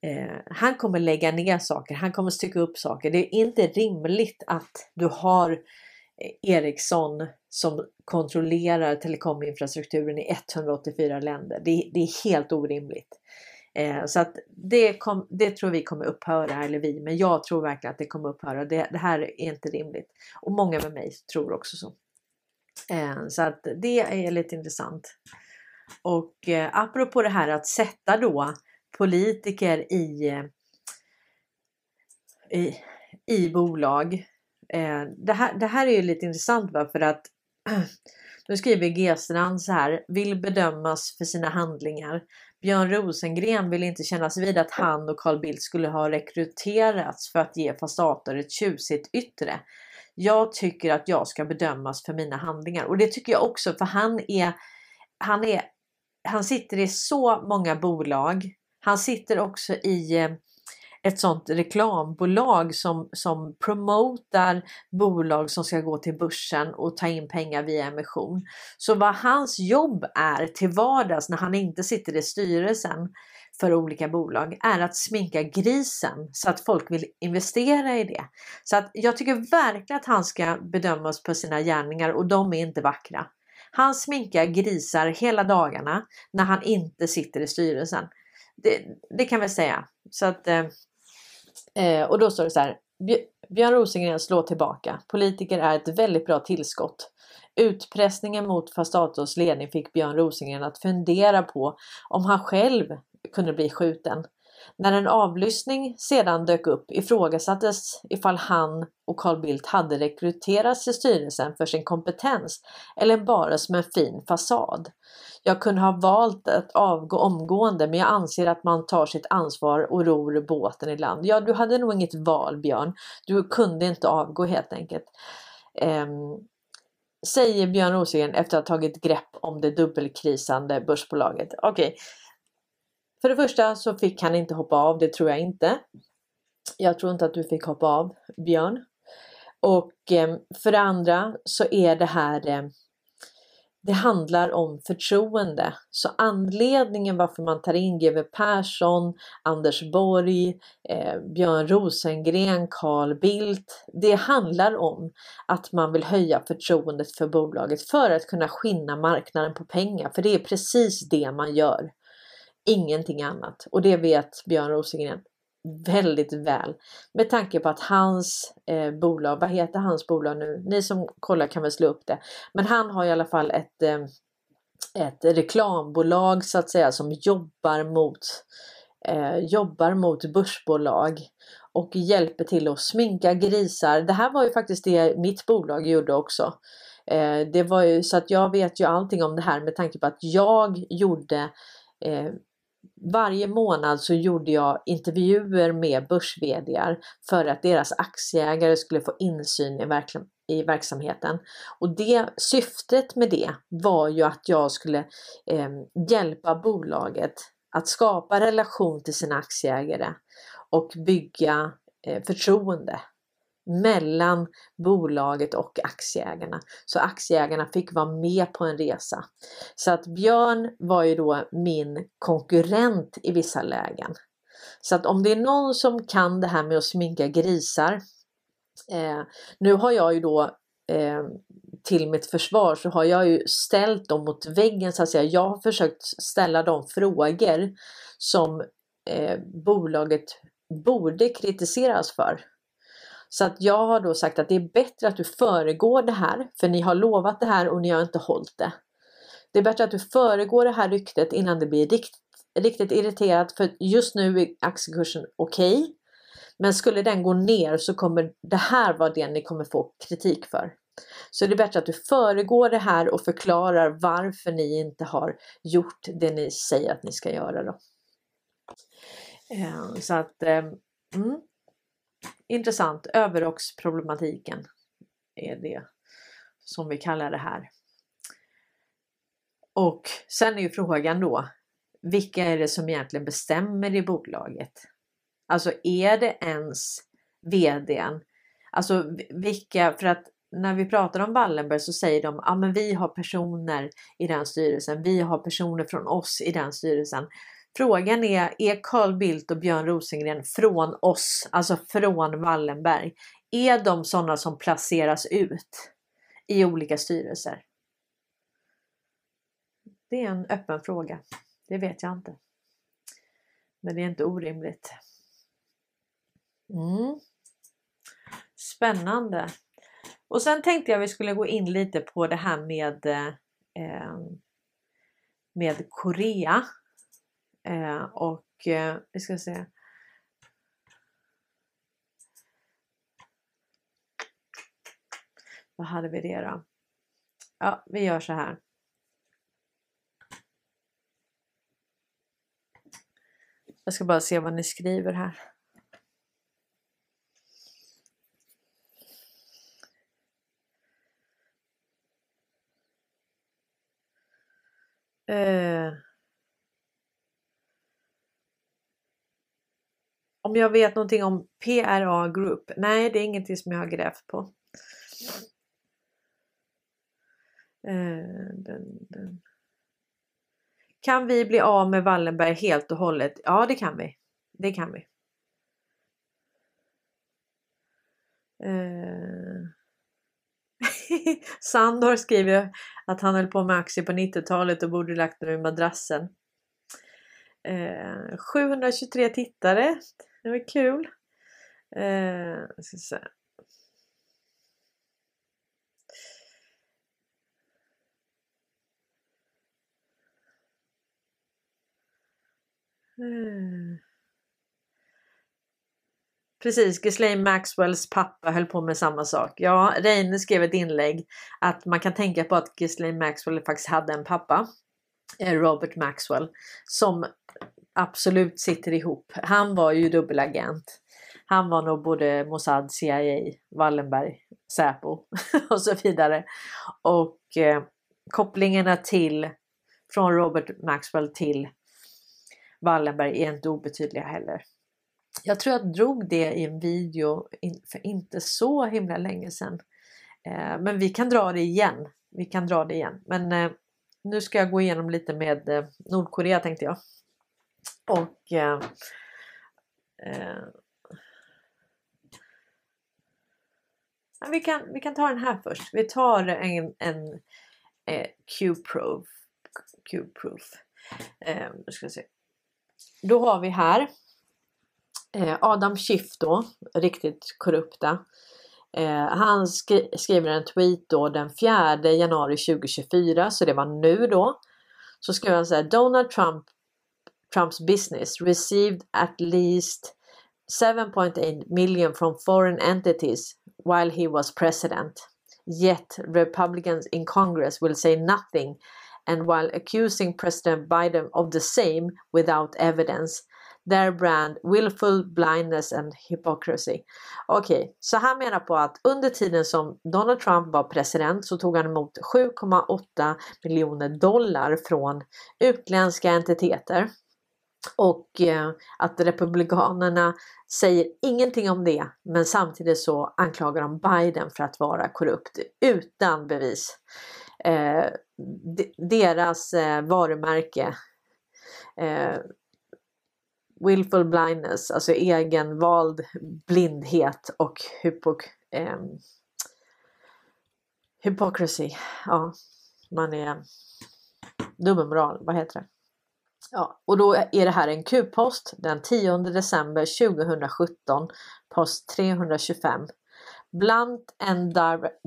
Eh, han kommer lägga ner saker, han kommer stycka upp saker. Det är inte rimligt att du har eh, Ericsson som kontrollerar telekominfrastrukturen i 184 länder. Det, det är helt orimligt. Eh, så att det, kom, det tror vi kommer upphöra, eller vi, men jag tror verkligen att det kommer upphöra. Det, det här är inte rimligt. Och många med mig tror också så. Eh, så att det är lite intressant. Och eh, apropå det här att sätta då politiker i, eh, i, i bolag. Eh, det, här, det här är ju lite intressant va? för att nu skriver G-strand så här, vill bedömas för sina handlingar. Björn Rosengren vill inte kännas vid att han och Carl Bildt skulle ha rekryterats för att ge fasader ett tjusigt yttre. Jag tycker att jag ska bedömas för mina handlingar och det tycker jag också för han är, han är, han sitter i så många bolag han sitter också i eh, ett sånt reklambolag som, som promotar bolag som ska gå till börsen och ta in pengar via emission. Så vad hans jobb är till vardags när han inte sitter i styrelsen för olika bolag är att sminka grisen så att folk vill investera i det. Så att jag tycker verkligen att han ska bedömas på sina gärningar och de är inte vackra. Han sminkar grisar hela dagarna när han inte sitter i styrelsen. Det, det kan vi säga. Så att, eh, eh och då står det så här. Björn Rosengren slår tillbaka. Politiker är ett väldigt bra tillskott. Utpressningen mot Fastatos ledning fick Björn Rosengren att fundera på om han själv kunde bli skjuten. När en avlyssning sedan dök upp ifrågasattes ifall han och Carl Bildt hade rekryterats till styrelsen för sin kompetens eller bara som en fin fasad. Jag kunde ha valt att avgå omgående men jag anser att man tar sitt ansvar och ror båten i land. Ja, du hade nog inget val Björn. Du kunde inte avgå helt enkelt. Ehm, säger Björn Rosengren efter att ha tagit grepp om det dubbelkrisande börsbolaget. Okej, okay. För det första så fick han inte hoppa av, det tror jag inte. Jag tror inte att du fick hoppa av, Björn. Och eh, för det andra så är det här eh, det handlar om förtroende. Så anledningen varför man tar in GW Persson, Anders Borg, eh, Björn Rosengren, Carl Bildt. Det handlar om att man vill höja förtroendet för bolaget för att kunna skinna marknaden på pengar. För det är precis det man gör. Ingenting annat. Och det vet Björn Rosengren väldigt väl med tanke på att hans eh, bolag, vad heter hans bolag nu? Ni som kollar kan väl slå upp det. Men han har i alla fall ett, eh, ett reklambolag så att säga som jobbar mot, eh, jobbar mot börsbolag och hjälper till att sminka grisar. Det här var ju faktiskt det mitt bolag gjorde också. Eh, det var ju så att jag vet ju allting om det här med tanke på att jag gjorde eh, varje månad så gjorde jag intervjuer med börs för att deras aktieägare skulle få insyn i, verk i verksamheten. Och det syftet med det var ju att jag skulle eh, hjälpa bolaget att skapa relation till sina aktieägare och bygga eh, förtroende mellan bolaget och aktieägarna. Så aktieägarna fick vara med på en resa. Så att Björn var ju då min konkurrent i vissa lägen. Så att om det är någon som kan det här med att sminka grisar. Eh, nu har jag ju då eh, till mitt försvar så har jag ju ställt dem mot väggen så att säga. Jag har försökt ställa de frågor som eh, bolaget borde kritiseras för. Så att jag har då sagt att det är bättre att du föregår det här, för ni har lovat det här och ni har inte hållit det. Det är bättre att du föregår det här ryktet innan det blir rikt, riktigt irriterat, för just nu är aktiekursen okej. Okay, men skulle den gå ner så kommer det här vara det ni kommer få kritik för. Så det är bättre att du föregår det här och förklarar varför ni inte har gjort det ni säger att ni ska göra. Då. Eh, så att eh, mm, intressant. Överrocksproblematiken är det som vi kallar det här. Och sen är ju frågan då, vilka är det som egentligen bestämmer i bolaget? Alltså är det ens VDn? Alltså vilka, för att när vi pratar om Wallenberg så säger de att ah, vi har personer i den styrelsen, vi har personer från oss i den styrelsen. Frågan är, är Carl Bildt och Björn Rosengren från oss, alltså från Wallenberg, är de sådana som placeras ut i olika styrelser? Det är en öppen fråga. Det vet jag inte. Men det är inte orimligt. Mm. Spännande. Och sen tänkte jag vi skulle gå in lite på det här med, eh, eh med Korea. Eh, och eh, vi ska se. Vad hade vi det då? Ja, vi gör så här. Jag ska bara se vad ni skriver här. Om jag vet någonting om PRA Group? Nej, det är ingenting som jag har grävt på. Eh, den, den. Kan vi bli av med Wallenberg helt och hållet? Ja, det kan vi. Det kan vi. Eh. Sandor skriver att han höll på med aktier på 90-talet och borde lagt dem i madrassen. Eh, 723 tittare. Det var kul. Eh, ska se. Mm. Precis, Ghislaine Maxwells pappa höll på med samma sak. Ja, Reine skrev ett inlägg att man kan tänka på att Ghislaine Maxwell faktiskt hade en pappa, eh, Robert Maxwell, som absolut sitter ihop. Han var ju dubbelagent. Han var nog både Mossad, CIA, Wallenberg, Säpo och så vidare. Och eh, kopplingarna till från Robert Maxwell till Wallenberg är inte obetydliga heller. Jag tror jag drog det i en video för inte så himla länge sedan. Eh, men vi kan dra det igen. Vi kan dra det igen. Men eh, nu ska jag gå igenom lite med eh, Nordkorea tänkte jag. Och eh, eh, vi, kan, vi kan ta den här först. Vi tar en, en eh, Q-proof. Q-proof. Eh, ska se. Då har vi här eh, Adam Schiff då, riktigt korrupta. Eh, han skri skriver en tweet då den 4 januari 2024, så det var nu då. Så skrev han så här, Donald Trump Trump's business received at least 7.8 million from foreign entities while he was president. Yet Republicans in Congress will say nothing, and while accusing President Biden of the same without evidence, their brand willful blindness and hypocrisy. Okej, okay, så han menar på att under tiden som Donald Trump var president så tog han emot 7,8 miljoner dollar från utländska entiteter och eh, att Republikanerna säger ingenting om det men samtidigt så anklagar de Biden för att vara korrupt utan bevis. Eh, deras eh, varumärke eh, willful blindness, alltså egenvald blindhet och hypok eh, hypocrisy. Ja, man är dubbelmoral, vad heter det? Ja, och då är det här en Q-post den 10 december 2017, post 325. Blunt and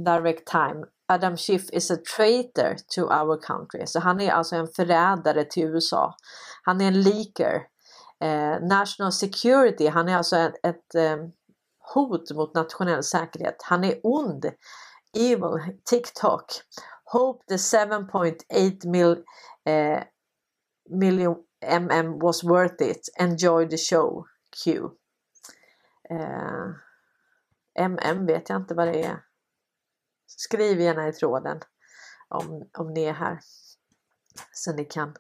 direct time. Adam Schiff is a traitor to our country. Så han är alltså en förrädare till USA. Han är en leaker. Eh, national security, han är alltså ett, ett eh, hot mot nationell säkerhet. Han är ond. Evil, TikTok. Hope the 7.8 mil eh, million mm was worth it. Enjoy the show. Q. Eh, mm vet jag inte vad det är. Skriv gärna i tråden om, om ni är här. Så ni kan.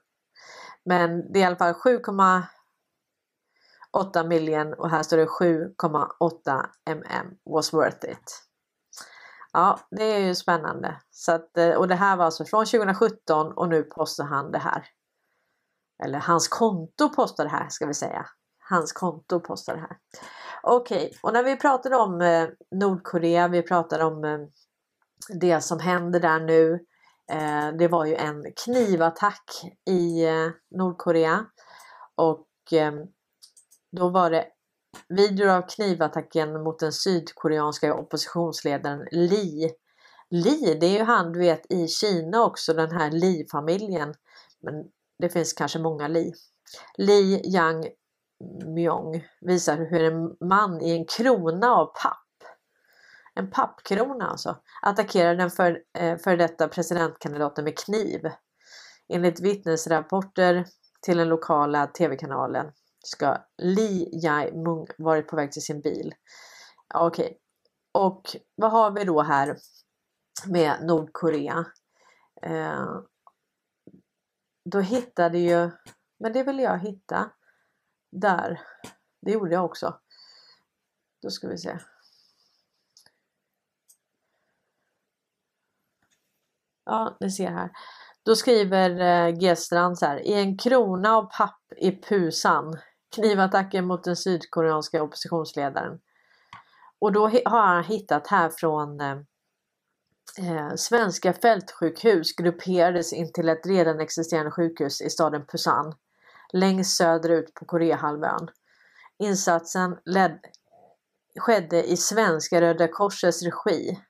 Men det är i alla fall 7,8 miljoner och här står det 7,8 mm was worth it. Ja, det är ju spännande. Så att, eh, och det här var alltså från 2017 och nu postar han det här. Eller hans konto postar det här ska vi säga. Hans konto postar det här. Okej, okay. och när vi pratade om eh, Nordkorea, vi pratade om eh, det som händer där nu. Eh, det var ju en knivattack i eh, Nordkorea och eh, då var det videor av knivattacken mot den sydkoreanska oppositionsledaren Lee. Lee, det är ju han du vet i Kina också, den här Lee-familjen. Men det finns kanske många Li. Li Yang Myong visar hur en man i en krona av papp, en pappkrona alltså, attackerar den för, eh, för detta presidentkandidaten med kniv. Enligt vittnesrapporter till den lokala tv-kanalen ska Li Jae-mung varit på väg till sin bil. Okej, okay. och vad har vi då här med Nordkorea? Eh, då hittade ju, men det vill jag hitta där. Det gjorde jag också. Då ska vi se. Ja, ni ser här. Då skriver eh, G-strand så här. I en krona av papp i Pusan. Knivattacken mot den sydkoreanska oppositionsledaren. Och då har han hittat här från eh, eh, svenska fältsjukhus grupperades in till ett redan existerande sjukhus i staden Pusan längst söderut på Koreahalvön. Insatsen led, skedde i svenska Röda Korsets regi.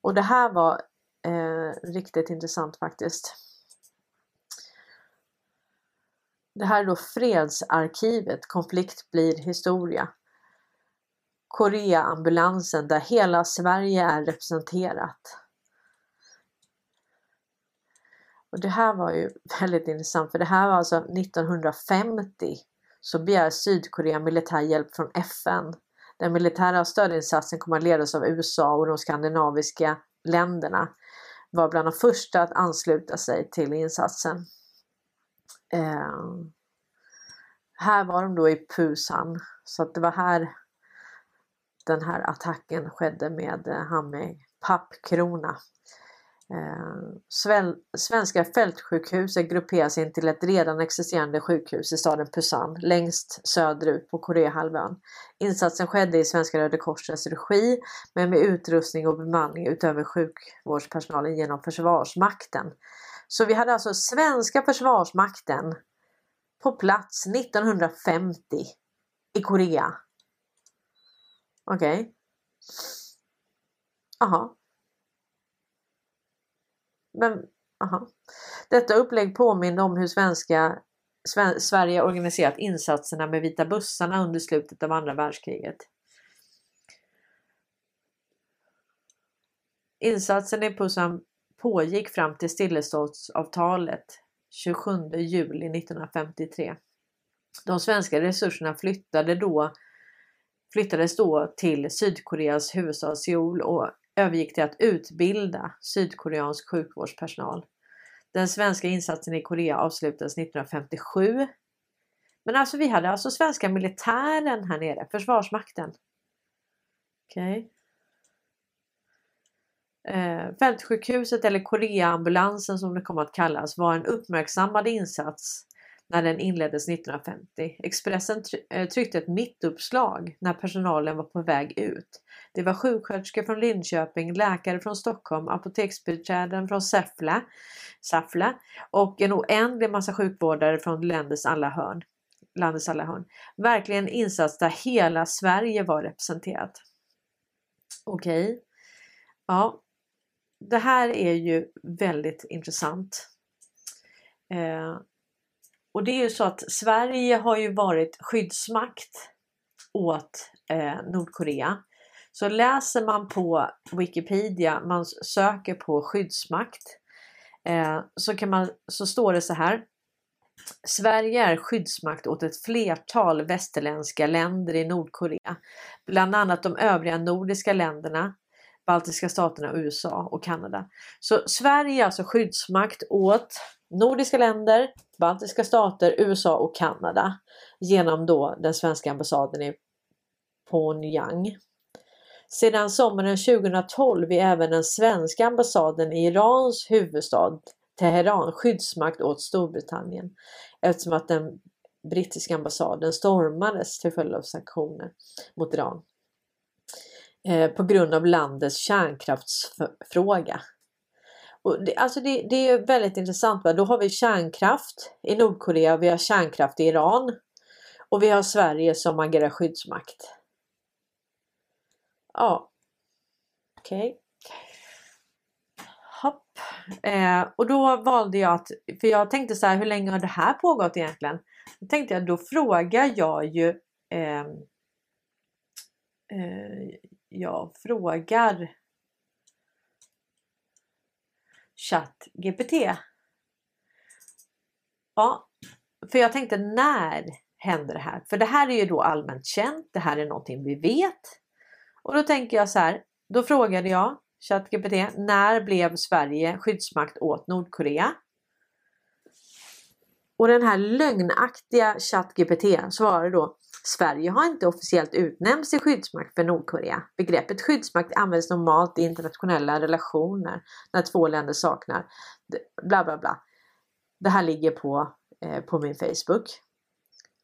Och det här var eh, riktigt intressant faktiskt. Det här är då fredsarkivet, konflikt blir historia. Koreaambulansen där hela Sverige är representerat. Och det här var ju väldigt intressant för det här var alltså 1950 så begär Sydkorea militär hjälp från FN. Den militära stödinsatsen kommer att ledas av USA och de skandinaviska länderna var bland de första att ansluta sig till insatsen. Eh, här var de då i Pusan så att det var här den här attacken skedde med eh, han med pappkrona. Eh, svenska fältsjukhuset grupperas in till ett redan existerande sjukhus i staden Pusan längst söderut på Koreahalvön. Insatsen skedde i Svenska Röda Korsets regi men med utrustning och bemanning utöver sjukvårdspersonalen genom Försvarsmakten. Så vi hade alltså svenska Försvarsmakten på plats 1950 i Korea. Okej. Okay. Aha. Men, aha. Detta upplägg påminner om hur svenska Sverige organiserat insatserna med vita bussarna under slutet av andra världskriget. Insatsen i Pusan pågick fram till stilleståndsavtalet 27 juli 1953. De svenska resurserna flyttade då, flyttades då till Sydkoreas huvudstad Seoul och övergick till att utbilda sydkoreansk sjukvårdspersonal. Den svenska insatsen i Korea avslutades 1957. Men alltså vi hade alltså svenska militären här nere, Försvarsmakten. Okej. Okay. Eh, fältsjukhuset eller Koreaambulansen som det kom att kallas var en uppmärksammad insats när den inleddes 1950. Expressen eh, tryckte ett mittuppslag när personalen var på väg ut. Det var sjuksköterskor från Linköping, läkare från Stockholm, apoteksbiträden från Säffle, Säffle och en oändlig massa sjukvårdare från landets alla hörn. Landets alla hörn. Verkligen en insats där hela Sverige var representerat. Okej. Okay. Ja, det här är ju väldigt intressant. Eh, och det är ju så att Sverige har ju varit skyddsmakt åt eh, Nordkorea. Så läser man på Wikipedia, man söker på skyddsmakt, eh, så, kan man, så står det så här. Sverige är skyddsmakt åt ett flertal västerländska länder i Nordkorea, bland annat de övriga nordiska länderna, baltiska staterna, USA och Kanada. Så Sverige är alltså skyddsmakt åt nordiska länder, baltiska stater, USA och Kanada genom då den svenska ambassaden i Pyongyang. Sedan sommaren 2012 är även den svenska ambassaden i Irans huvudstad Teheran skyddsmakt åt Storbritannien eftersom att den brittiska ambassaden stormades till följd av sanktioner mot Iran eh, på grund av landets kärnkraftsfråga. Och det, alltså det, det är väldigt intressant. Va? Då har vi kärnkraft i Nordkorea, vi har kärnkraft i Iran och vi har Sverige som agerar skyddsmakt. Ja, okej. Okay. Hopp. Eh, och då valde jag att, för jag tänkte så här, hur länge har det här pågått egentligen? Då tänkte jag, då frågar jag ju eh, eh, jag frågar ChatGPT. Ja, för jag tänkte när händer det här? För det här är ju då allmänt känt. Det här är någonting vi vet. Och då tänker jag så här. Då frågade jag ChatGPT när blev Sverige skyddsmakt åt Nordkorea? Och den här lögnaktiga ChatGPT svarar då Sverige har inte officiellt utnämnts till skyddsmakt för Nordkorea. Begreppet skyddsmakt används normalt i internationella relationer när två länder saknar bla bla bla. Det här ligger på, eh, på min Facebook.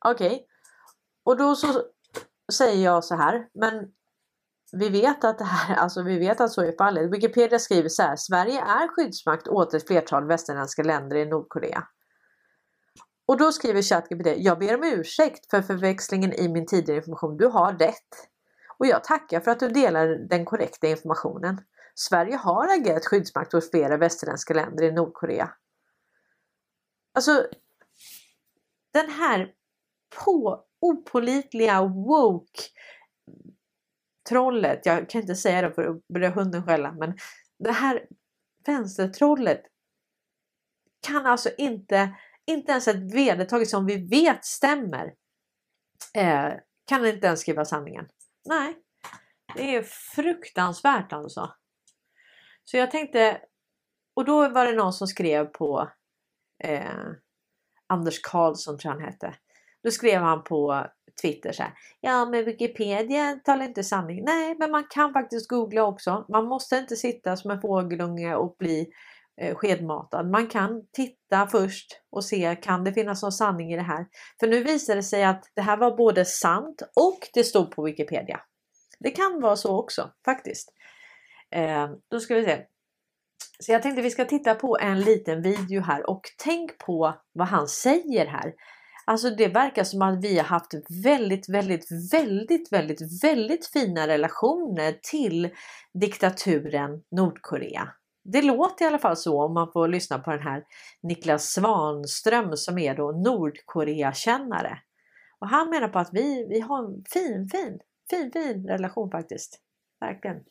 Okej, okay. och då så säger jag så här, men vi vet att det här, alltså vi vet att så är fallet. Wikipedia skriver så här, Sverige är skyddsmakt åt ett flertal västerländska länder i Nordkorea. Och då skriver ChatGPT, jag ber om ursäkt för förväxlingen i min tidigare information. Du har rätt. Och jag tackar för att du delar den korrekta informationen. Sverige har agerat skyddsmakt hos flera västerländska länder i Nordkorea. Alltså, den här på opolitliga woke trollet. jag kan inte säga det för att börja hunden skälla, men det här vänstertrollet kan alltså inte, inte ens ett vedertaget som vi vet stämmer, eh, kan inte ens skriva sanningen. Nej, det är fruktansvärt alltså. Så jag tänkte, och då var det någon som skrev på eh, Anders Karlsson tror jag han hette. Då skrev han på Twitter så här. Ja men Wikipedia talar inte sanning. Nej men man kan faktiskt googla också. Man måste inte sitta som en fågelunge och bli eh, Eh, skedmatad. Man kan titta först och se kan det finnas någon sanning i det här. För nu visar det sig att det här var både sant och det stod på Wikipedia. Det kan vara så också faktiskt. Eh, då ska vi se. Så jag tänkte vi ska titta på en liten video här och tänk på vad han säger här. Alltså det verkar som att vi har haft väldigt, väldigt, väldigt, väldigt, väldigt fina relationer till diktaturen Nordkorea. Det låter i alla fall så om man får lyssna på den här Niklas Svanström som är då Nordkorea-kännare. Och han menar på att vi, vi har en fin, fin, fin, fin relation faktiskt. Verkligen.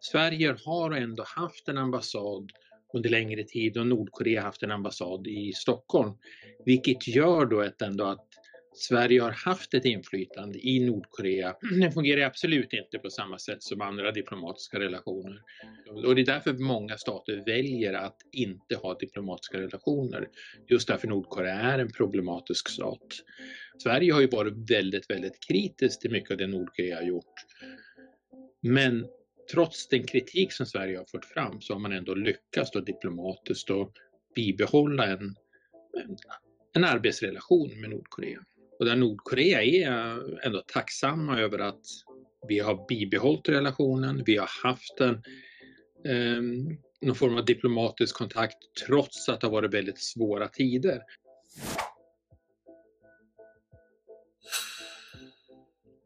Sverige har ändå haft en ambassad under längre tid och Nordkorea haft en ambassad i Stockholm. Vilket gör då att ändå att Sverige har haft ett inflytande i Nordkorea. Det fungerar absolut inte på samma sätt som andra diplomatiska relationer. Och det är därför många stater väljer att inte ha diplomatiska relationer. Just därför Nordkorea är en problematisk stat. Sverige har ju varit väldigt, väldigt kritiskt till mycket av det Nordkorea har gjort. Men trots den kritik som Sverige har fört fram så har man ändå lyckats då diplomatiskt att bibehålla en, en arbetsrelation med Nordkorea. Och där Nordkorea är ändå tacksamma över att vi har bibehållit relationen, vi har haft en eh, någon form av diplomatisk kontakt trots att det har varit väldigt svåra tider.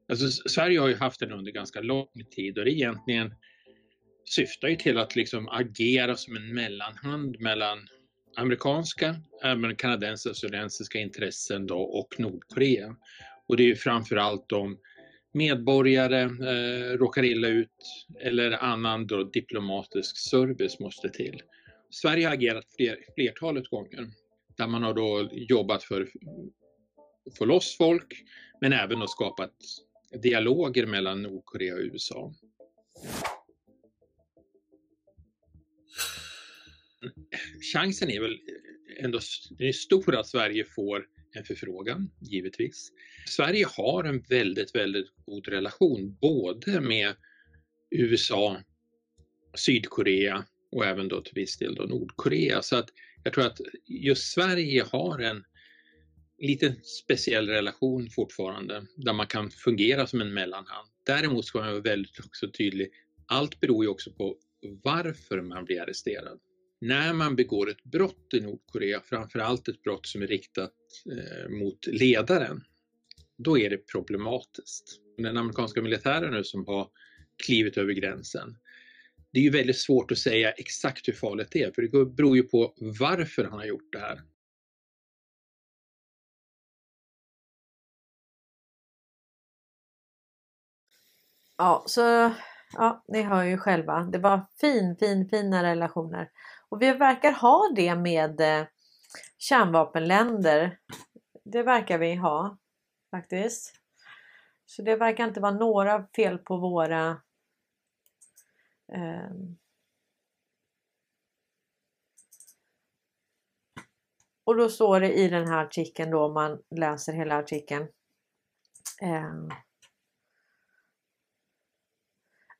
Alltså, Sverige har ju haft den under ganska lång tid och det egentligen syftar ju till att liksom agera som en mellanhand mellan amerikanska, även kanadensiska och australiensiska intressen då, och Nordkorea. Och det är ju framförallt om medborgare eh, råkar illa ut eller annan då diplomatisk service måste till. Sverige har agerat fler, flertalet gånger där man har då jobbat för att få loss folk men även att skapat dialoger mellan Nordkorea och USA. Chansen är väl ändå stor att Sverige får en förfrågan, givetvis. Sverige har en väldigt, väldigt god relation både med USA, Sydkorea och även då till viss del då Nordkorea. Så att jag tror att just Sverige har en lite speciell relation fortfarande där man kan fungera som en mellanhand. Däremot ska man vara väldigt också tydlig. Allt beror ju också på varför man blir arresterad. När man begår ett brott i Nordkorea, framförallt ett brott som är riktat eh, mot ledaren, då är det problematiskt. Den amerikanska militären nu som har klivit över gränsen, det är ju väldigt svårt att säga exakt hur farligt det är, för det beror ju på varför han har gjort det här. Ja, så ja, ni hör ju själva. Det var fin, fin, fina relationer. Och vi verkar ha det med eh, kärnvapenländer. Det verkar vi ha faktiskt. Så det verkar inte vara några fel på våra eh, Och då står det i den här artikeln då, om man läser hela artikeln. Eh,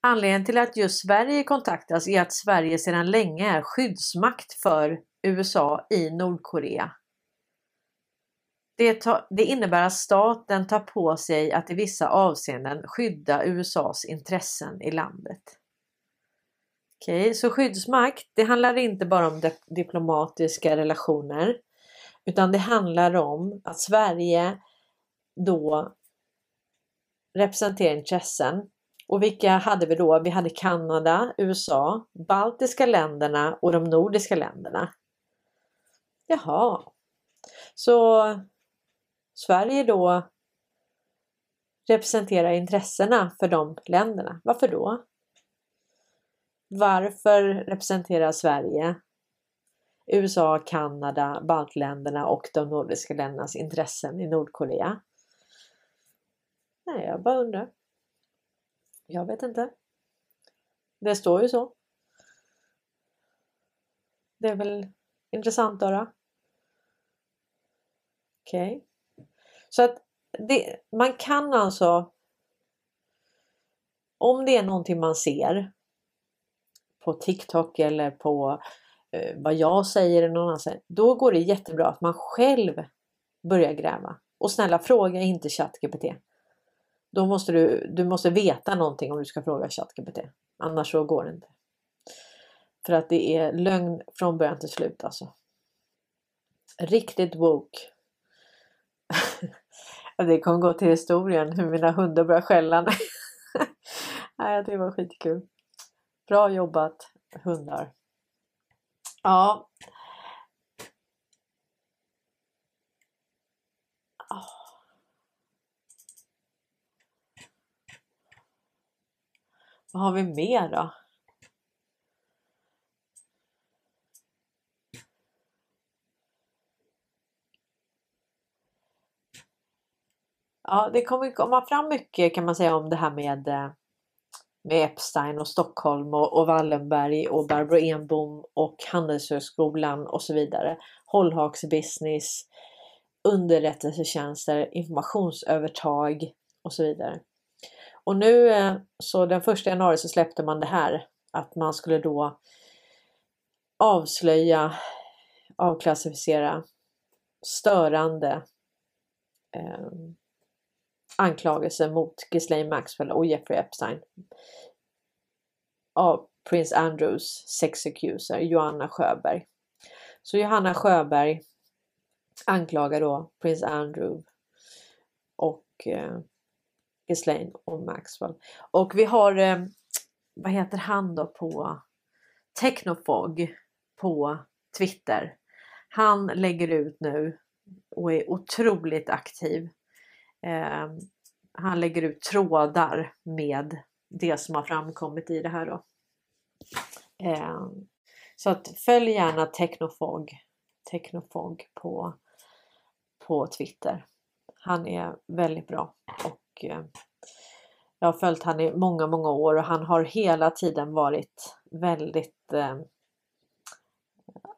Anledningen till att just Sverige kontaktas är att Sverige sedan länge är skyddsmakt för USA i Nordkorea. Det, det, innebär att staten tar på sig att i vissa avseenden skydda USAs intressen i landet. Okej, okay, så skyddsmakt, det handlar inte bara om diplomatiska relationer utan det handlar om att Sverige då representerar intressen och vilka hade vi då? Vi hade Kanada, USA, baltiska länderna och de nordiska länderna. Jaha. Så Sverige då representerar intressena för de länderna. Varför då? Varför representerar Sverige USA, Kanada, baltländerna och de nordiska ländernas intressen i Nordkorea? Nej, jag bara undrar. Jag vet inte. Det står ju så. Det är väl intressant då? höra. Okej. Okay. Så att det, man kan alltså om det är någonting man ser på TikTok eller på eh, vad jag säger eller någon annan säger, då går det jättebra att man själv börjar gräva. Och snälla fråga inte ChatGPT. Då måste du, du måste veta någonting om du ska fråga ChatGPT. Annars så går det inte. För att det är lögn från början till slut alltså. Riktigt woke. det kommer gå till historien hur mina hundar börjar skälla. Nej, det var skitkul. Bra jobbat hundar. Ja. Vad har vi mer då? Ja, det kommer komma fram mycket kan man säga om det här med, eh, med Epstein och Stockholm och, och Wallenberg och Barbro Enbom och Handelshögskolan och så vidare. Hållhaksbusiness, underrättelsetjänster, informationsövertag och så vidare. Och nu eh, så den första januari så släppte man det här att man skulle då avslöja, avklassificera störande eh, anklagelser mot Ghislaine Maxwell och Jeffrey Epstein av Prince Andrews sex accuser Johanna Sjöberg. Så Johanna Sjöberg anklagar då Prince Andrew och eh, Ghislaine och Maxwell. Och vi har, eh, vad heter han då på Technofog på Twitter. Han lägger ut nu och är otroligt aktiv Eh, han lägger ut trådar med det som har framkommit i det här då. Eh, så att följ gärna Technofog, Technofog på, på Twitter. Han är väldigt bra och Eh, jag har följt han i många, många år och han har hela tiden varit väldigt eh,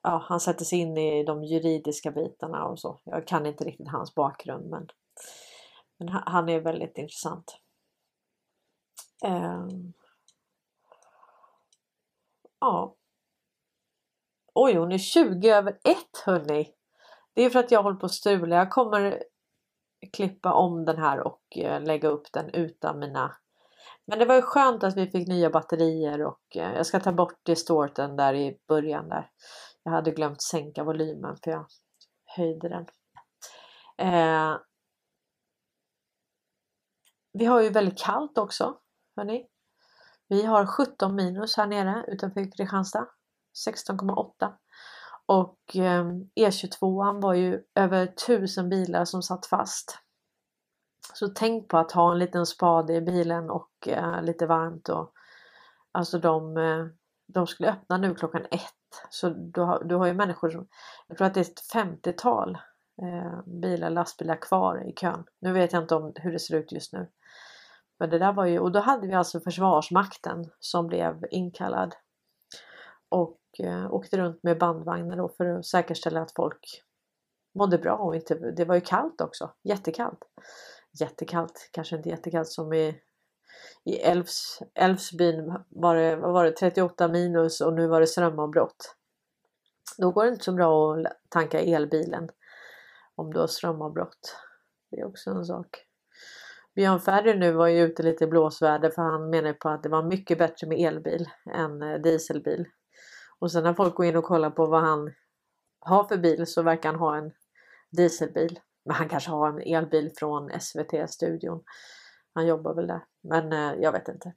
ja, han sätter sig in i de juridiska bitarna och så. Jag kan inte riktigt hans bakgrund men men han är väldigt intressant. Um, ja. Oj, hon är 20 över 1 hörni. Det är för att jag håller på att strula. Jag kommer klippa om den här och eh, lägga upp den utan mina men det var ju skönt att vi fick nya batterier och eh, jag ska ta bort distorten där i början där. Jag hade glömt sänka volymen för jag höjde den. Eh, vi har ju väldigt kallt också. Hörrni. Vi har 17 minus här nere utanför Kristianstad. 16,8. Och ehm, e E22 var ju över tusen bilar som satt fast. Så tänk på att ha en liten spade i bilen och eh, lite varmt. Och, alltså de, eh, de skulle öppna nu klockan ett. Så du har, du har ju människor som, jag tror att det är ett 50-tal eh, bilar, lastbilar kvar i kön. Nu vet jag inte om hur det ser ut just nu. Men det där var ju, och då hade vi alltså Försvarsmakten som blev inkallad och eh, åkte runt med bandvagnar då för att säkerställa att folk mådde bra och inte, det var ju kallt också, jättekallt. Jättekallt, kanske inte jättekallt som i, i Älvs, Älvsbyn var det, var det 38 minus och nu var det strömavbrott. Då går det inte så bra att tanka elbilen om du har strömavbrott. Det är också en sak. Björn Ferry nu var ju ute lite i blåsväder för han menar på att det var mycket bättre med elbil än eh, dieselbil. Och sen när folk går in och kollar på vad han har för bil så verkar han ha en dieselbil. Men han kanske har en elbil från SVT-studion. Han jobbar väl där. Men eh, jag vet inte.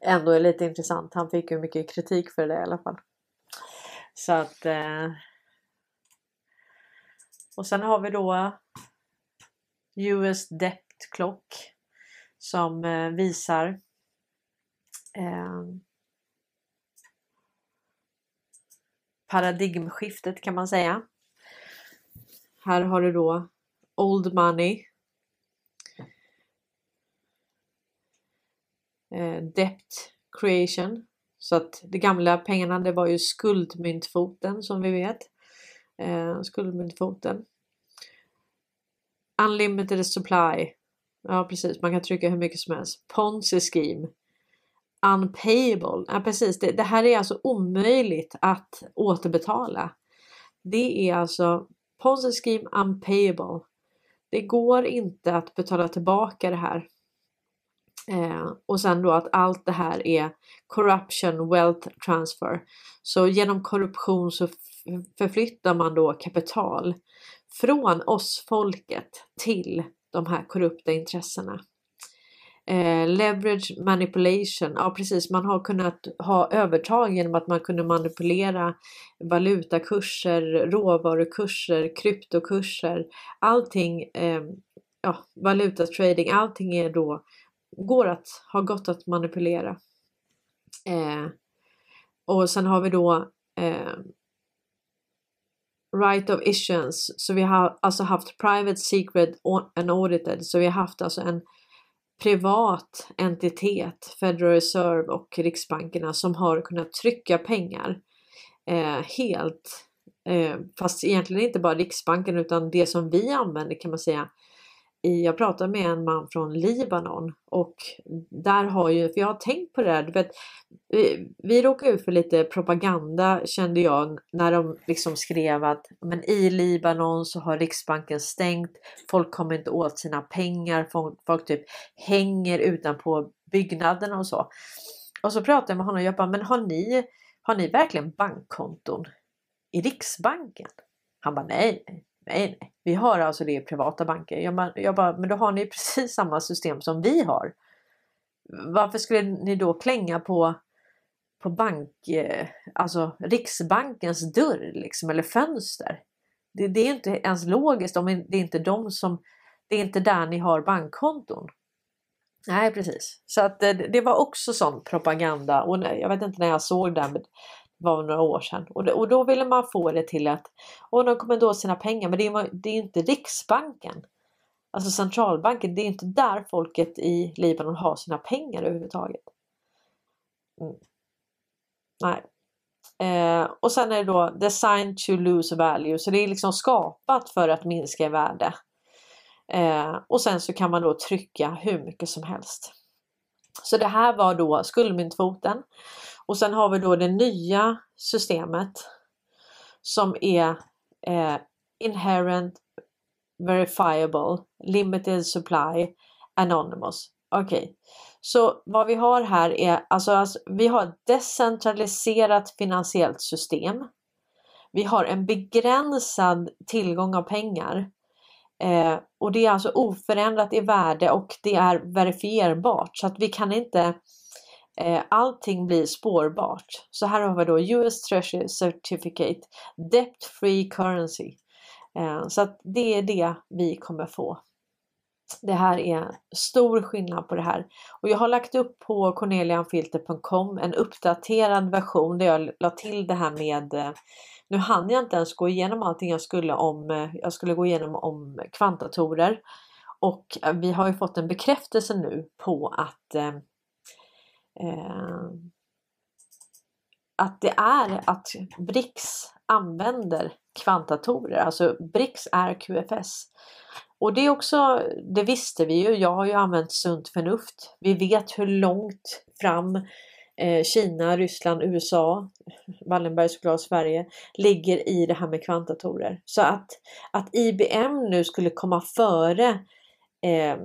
Ändå är det lite intressant. Han fick ju mycket kritik för det i alla fall. Så att... Eh... Och sen har vi då US Debt Clock som eh, visar eh, paradigmskiftet kan man säga. Här har du då Old Money. Eh, debt Creation. Så att de gamla pengarna det var ju skuldmyntfoten som vi vet. Eh, skuldmyntfoten. Unlimited supply. Ja precis, man kan trycka hur mycket som helst. Ponzi scheme. Unpayable. Ja precis, det, det här är alltså omöjligt att återbetala. Det är alltså Ponzi scheme unpayable. Det går inte att betala tillbaka det här. Eh, och sen då att allt det här är corruption, wealth transfer. Så genom korruption så förflyttar man då kapital från oss folket till de här korrupta intressena. Eh, leverage manipulation, ja precis man har kunnat ha övertag genom att man kunde manipulera valutakurser, råvarukurser, kryptokurser, allting, eh, ja valutatrading, allting är då går att, har gått att manipulera. Eh, och sen har vi då eh, right of issuance. Så vi har alltså haft private secret and audited. Så vi har haft alltså en privat entitet, Federal Reserve och Riksbankerna som har kunnat trycka pengar eh, helt. Eh, fast egentligen inte bara Riksbanken utan det som vi använder kan man säga jag pratade med en man från Libanon och där har ju, för jag har tänkt på det här, vet, vi, vi råkade ut för lite propaganda kände jag när de liksom skrev att men i Libanon så har Riksbanken stängt, folk kommer inte åt sina pengar, folk, folk typ hänger utanpå byggnaderna och så. Och så pratade jag med honom och jag bara, men har ni, har ni verkligen bankkonton i Riksbanken? Han bara nej, Nej, nej, vi har alltså det i privata banker. Jag bara, jag bara, men då har ni precis samma system som vi har. Varför skulle ni då klänga på, på bank, eh, alltså Riksbankens dörr liksom, eller fönster? Det, det, är inte ens logiskt om det är inte de som, det är inte där ni har bankkonton. Nej precis, så att eh, det, det var också sån propaganda och jag vet inte när jag såg den var några år sedan och, och då ville man få det till att och de kommer då sina pengar men det är, det är inte Riksbanken. Alltså centralbanken, det är inte där folket i Libanon har sina pengar överhuvudtaget. Mm. Nej. Eh, och sen är det då designed to lose value, så det är liksom skapat för att minska i värde. Eh, och sen så kan man då trycka hur mycket som helst. Så det här var då skuldmyntfoten. Och sen har vi då det nya systemet som är eh, inherent verifiable limited supply anonymous. Okej, okay. så vad vi har här är alltså, alltså vi har ett decentraliserat finansiellt system. Vi har en begränsad tillgång av pengar eh, och det är alltså oförändrat i värde och det är verifierbart så att vi kan inte Eh, allting blir spårbart. Så här har vi då US Treasury Certificate Debt Free Currency. Eh, så att det är det vi kommer få. Det här är stor skillnad på det här. Och jag har lagt upp på cornelianfilter.com en uppdaterad version där jag la till det här med eh, nu hann jag inte ens gå igenom allting jag skulle om jag skulle gå igenom om kvantdatorer och vi har ju fått en bekräftelse nu på att eh, att det är att BRICS använder kvantdatorer, alltså BRICS är QFS. Och det är också, det visste vi ju, jag har ju använt sunt förnuft. Vi vet hur långt fram eh, Kina, Ryssland, USA, Wallenberg såklart Sverige ligger i det här med kvantdatorer. Så att, att IBM nu skulle komma före eh,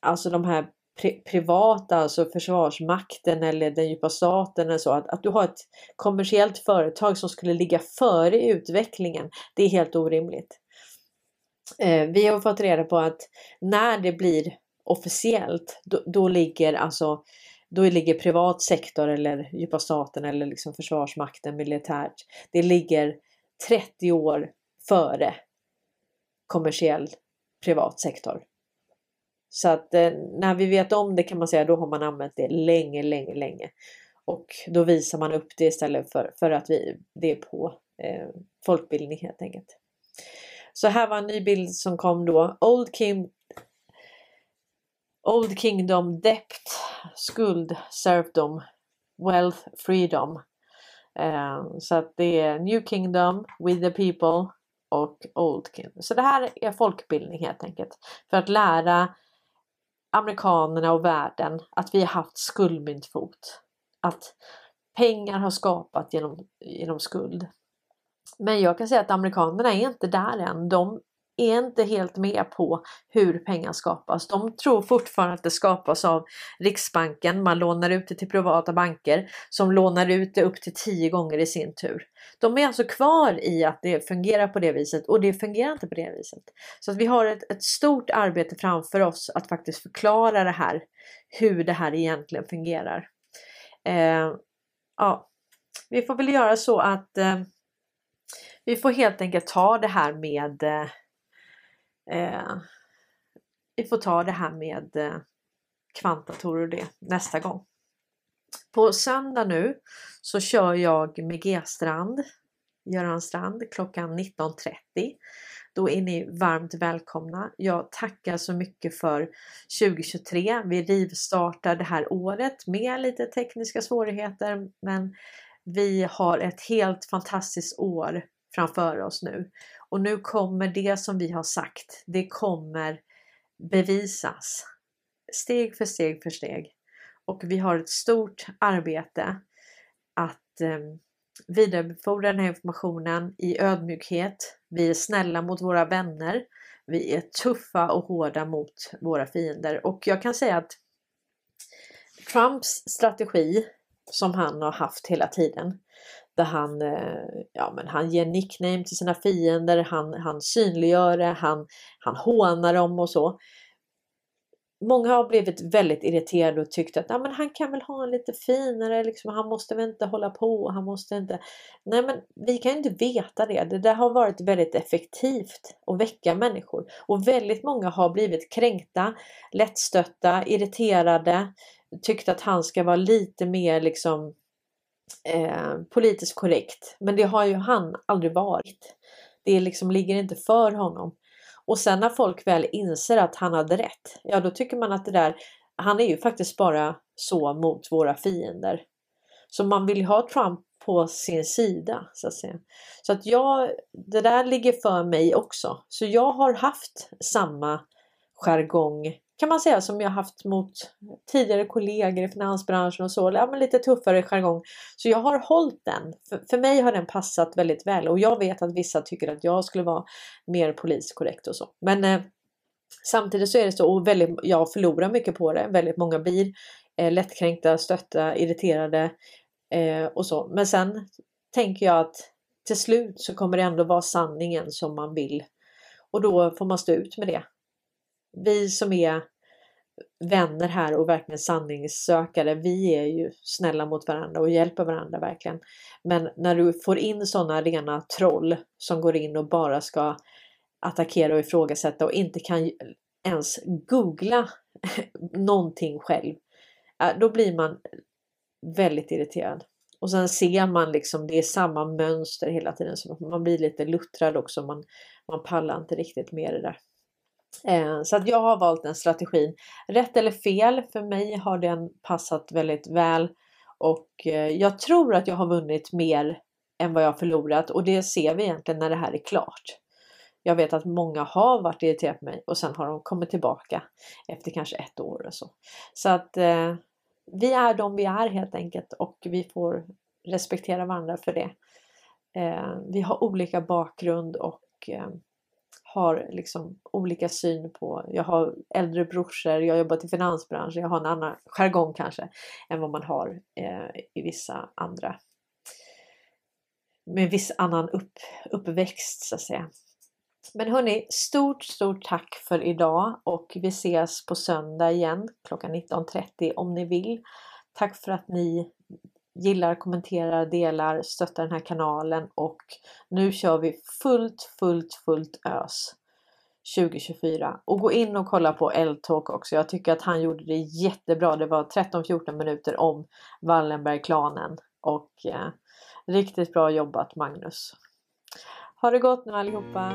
alltså de här pri privata, alltså Försvarsmakten eller den djupa staten eller så, att, att du har ett kommersiellt företag som skulle ligga före i utvecklingen, det är helt orimligt. Eh, vi har fått reda på att när det blir officiellt, då, då ligger alltså då ligger privat sektor eller djupa staten eller liksom försvarsmakten militärt. Det ligger 30 år före kommersiell privat sektor. Så att eh, när vi vet om det kan man säga, då har man använt det länge, länge, länge. Och då visar man upp det istället för, för att vi, det är på eh, folkbildning helt enkelt. Så här var en ny bild som kom då. Old, King, Old Kingdom Debt, skuld, serfdom, wealth, freedom. Eh, så att det är New Kingdom, with the people och Old Kingdom. Så det här är folkbildning helt enkelt. För att lära amerikanerna och världen att vi har haft skuldmyntfot. Att pengar har skapat genom, genom skuld. Men jag kan säga att amerikanerna är inte där än. De är inte helt med på hur pengar skapas. De tror fortfarande att det skapas av Riksbanken. Man lånar ut det till privata banker som lånar ut det upp till tio gånger i sin tur. De är alltså kvar i att det fungerar på det viset och det fungerar inte på det viset. Så att vi har ett, ett stort arbete framför oss att faktiskt förklara det här, hur det här egentligen fungerar. Eh, ja, vi får väl göra så att eh, vi får helt enkelt ta det här med eh, eh, vi får ta det här med eh, kvantdatorer och det nästa gång. På söndag nu så kör jag med G-strand, Göran Strand klockan 19.30. Då är ni varmt välkomna. Jag tackar så mycket för 2023. Vi rivstartar det här året med lite tekniska svårigheter men vi har ett helt fantastiskt år framför oss nu. Och nu kommer det som vi har sagt, det kommer bevisas steg för steg för steg. Och vi har ett stort arbete att eh, vidarebefordra den här informationen i ödmjukhet. Vi är snälla mot våra vänner. Vi är tuffa och hårda mot våra fiender och jag kan säga att Trumps strategi som han har haft hela tiden där han, eh, ja, men han ger nickname till sina fiender, han, han synliggör det, han, han hånar dem och så. Många har blivit väldigt irriterade och tyckt att ja, men han kan väl ha en lite finare, liksom, han måste väl inte hålla på, han måste inte... Nej men vi kan inte veta det. Det där har varit väldigt effektivt att väcka människor. Och väldigt många har blivit kränkta, lättstötta, irriterade, tyckt att han ska vara lite mer liksom eh, politiskt korrekt. Men det har ju han aldrig varit. Det liksom ligger inte för honom. Och sen när folk väl inser att han hade rätt, ja då tycker man att det där, han är ju faktiskt bara så mot våra fiender. Så man vill ju ha Trump på sin sida så att säga. Så att jag, det där ligger för mig också. Så jag har haft samma jargong kan man säga som jag haft mot tidigare kollegor i finansbranschen och så. Ja, men lite tuffare jargong. Så jag har hållit den. För, för mig har den passat väldigt väl och jag vet att vissa tycker att jag skulle vara mer poliskorrekt och så. Men eh, samtidigt så är det så och väldigt, jag förlorar mycket på det. Väldigt många blir eh, lättkränkta, stötta, irriterade eh, och så. Men sen tänker jag att till slut så kommer det ändå vara sanningen som man vill och då får man stå ut med det vi som är vänner här och verkligen sanningssökare, vi är ju snälla mot varandra och hjälper varandra verkligen. Men när du får in sådana rena troll som går in och bara ska attackera och ifrågasätta och inte kan ens googla någonting själv, då blir man väldigt irriterad. Och sen ser man liksom, det är samma mönster hela tiden, så man blir lite luttrad också. Man, man pallar inte riktigt med det där. Eh, så att jag har valt den strategin. Rätt eller fel, för mig har den passat väldigt väl och eh, jag tror att jag har vunnit mer än vad jag förlorat och det ser vi egentligen när det här är klart. Jag vet att många har varit irriterade på mig och sen har de kommit tillbaka efter kanske ett år och så. Så att eh, vi är de vi är helt enkelt och vi får respektera varandra för det. Eh, vi har olika bakgrund och eh, har liksom olika syn på, jag har äldre brorsor, jag har jobbat i finansbranschen, jag har en annan jargong kanske än vad man har eh, i vissa andra med viss annan upp, uppväxt så att säga. Men hörni, stort, stort tack för idag och vi ses på söndag igen klockan 19.30 om ni vill. Tack för att ni gillar, kommenterar, delar, stöttar den här kanalen och nu kör vi fullt, fullt, fullt ös 2024 och gå in och kolla på L-talk också. Jag tycker att han gjorde det jättebra. Det var 13-14 minuter om Wallenbergklanen och eh, riktigt bra jobbat Magnus. Ha det gott nu allihopa!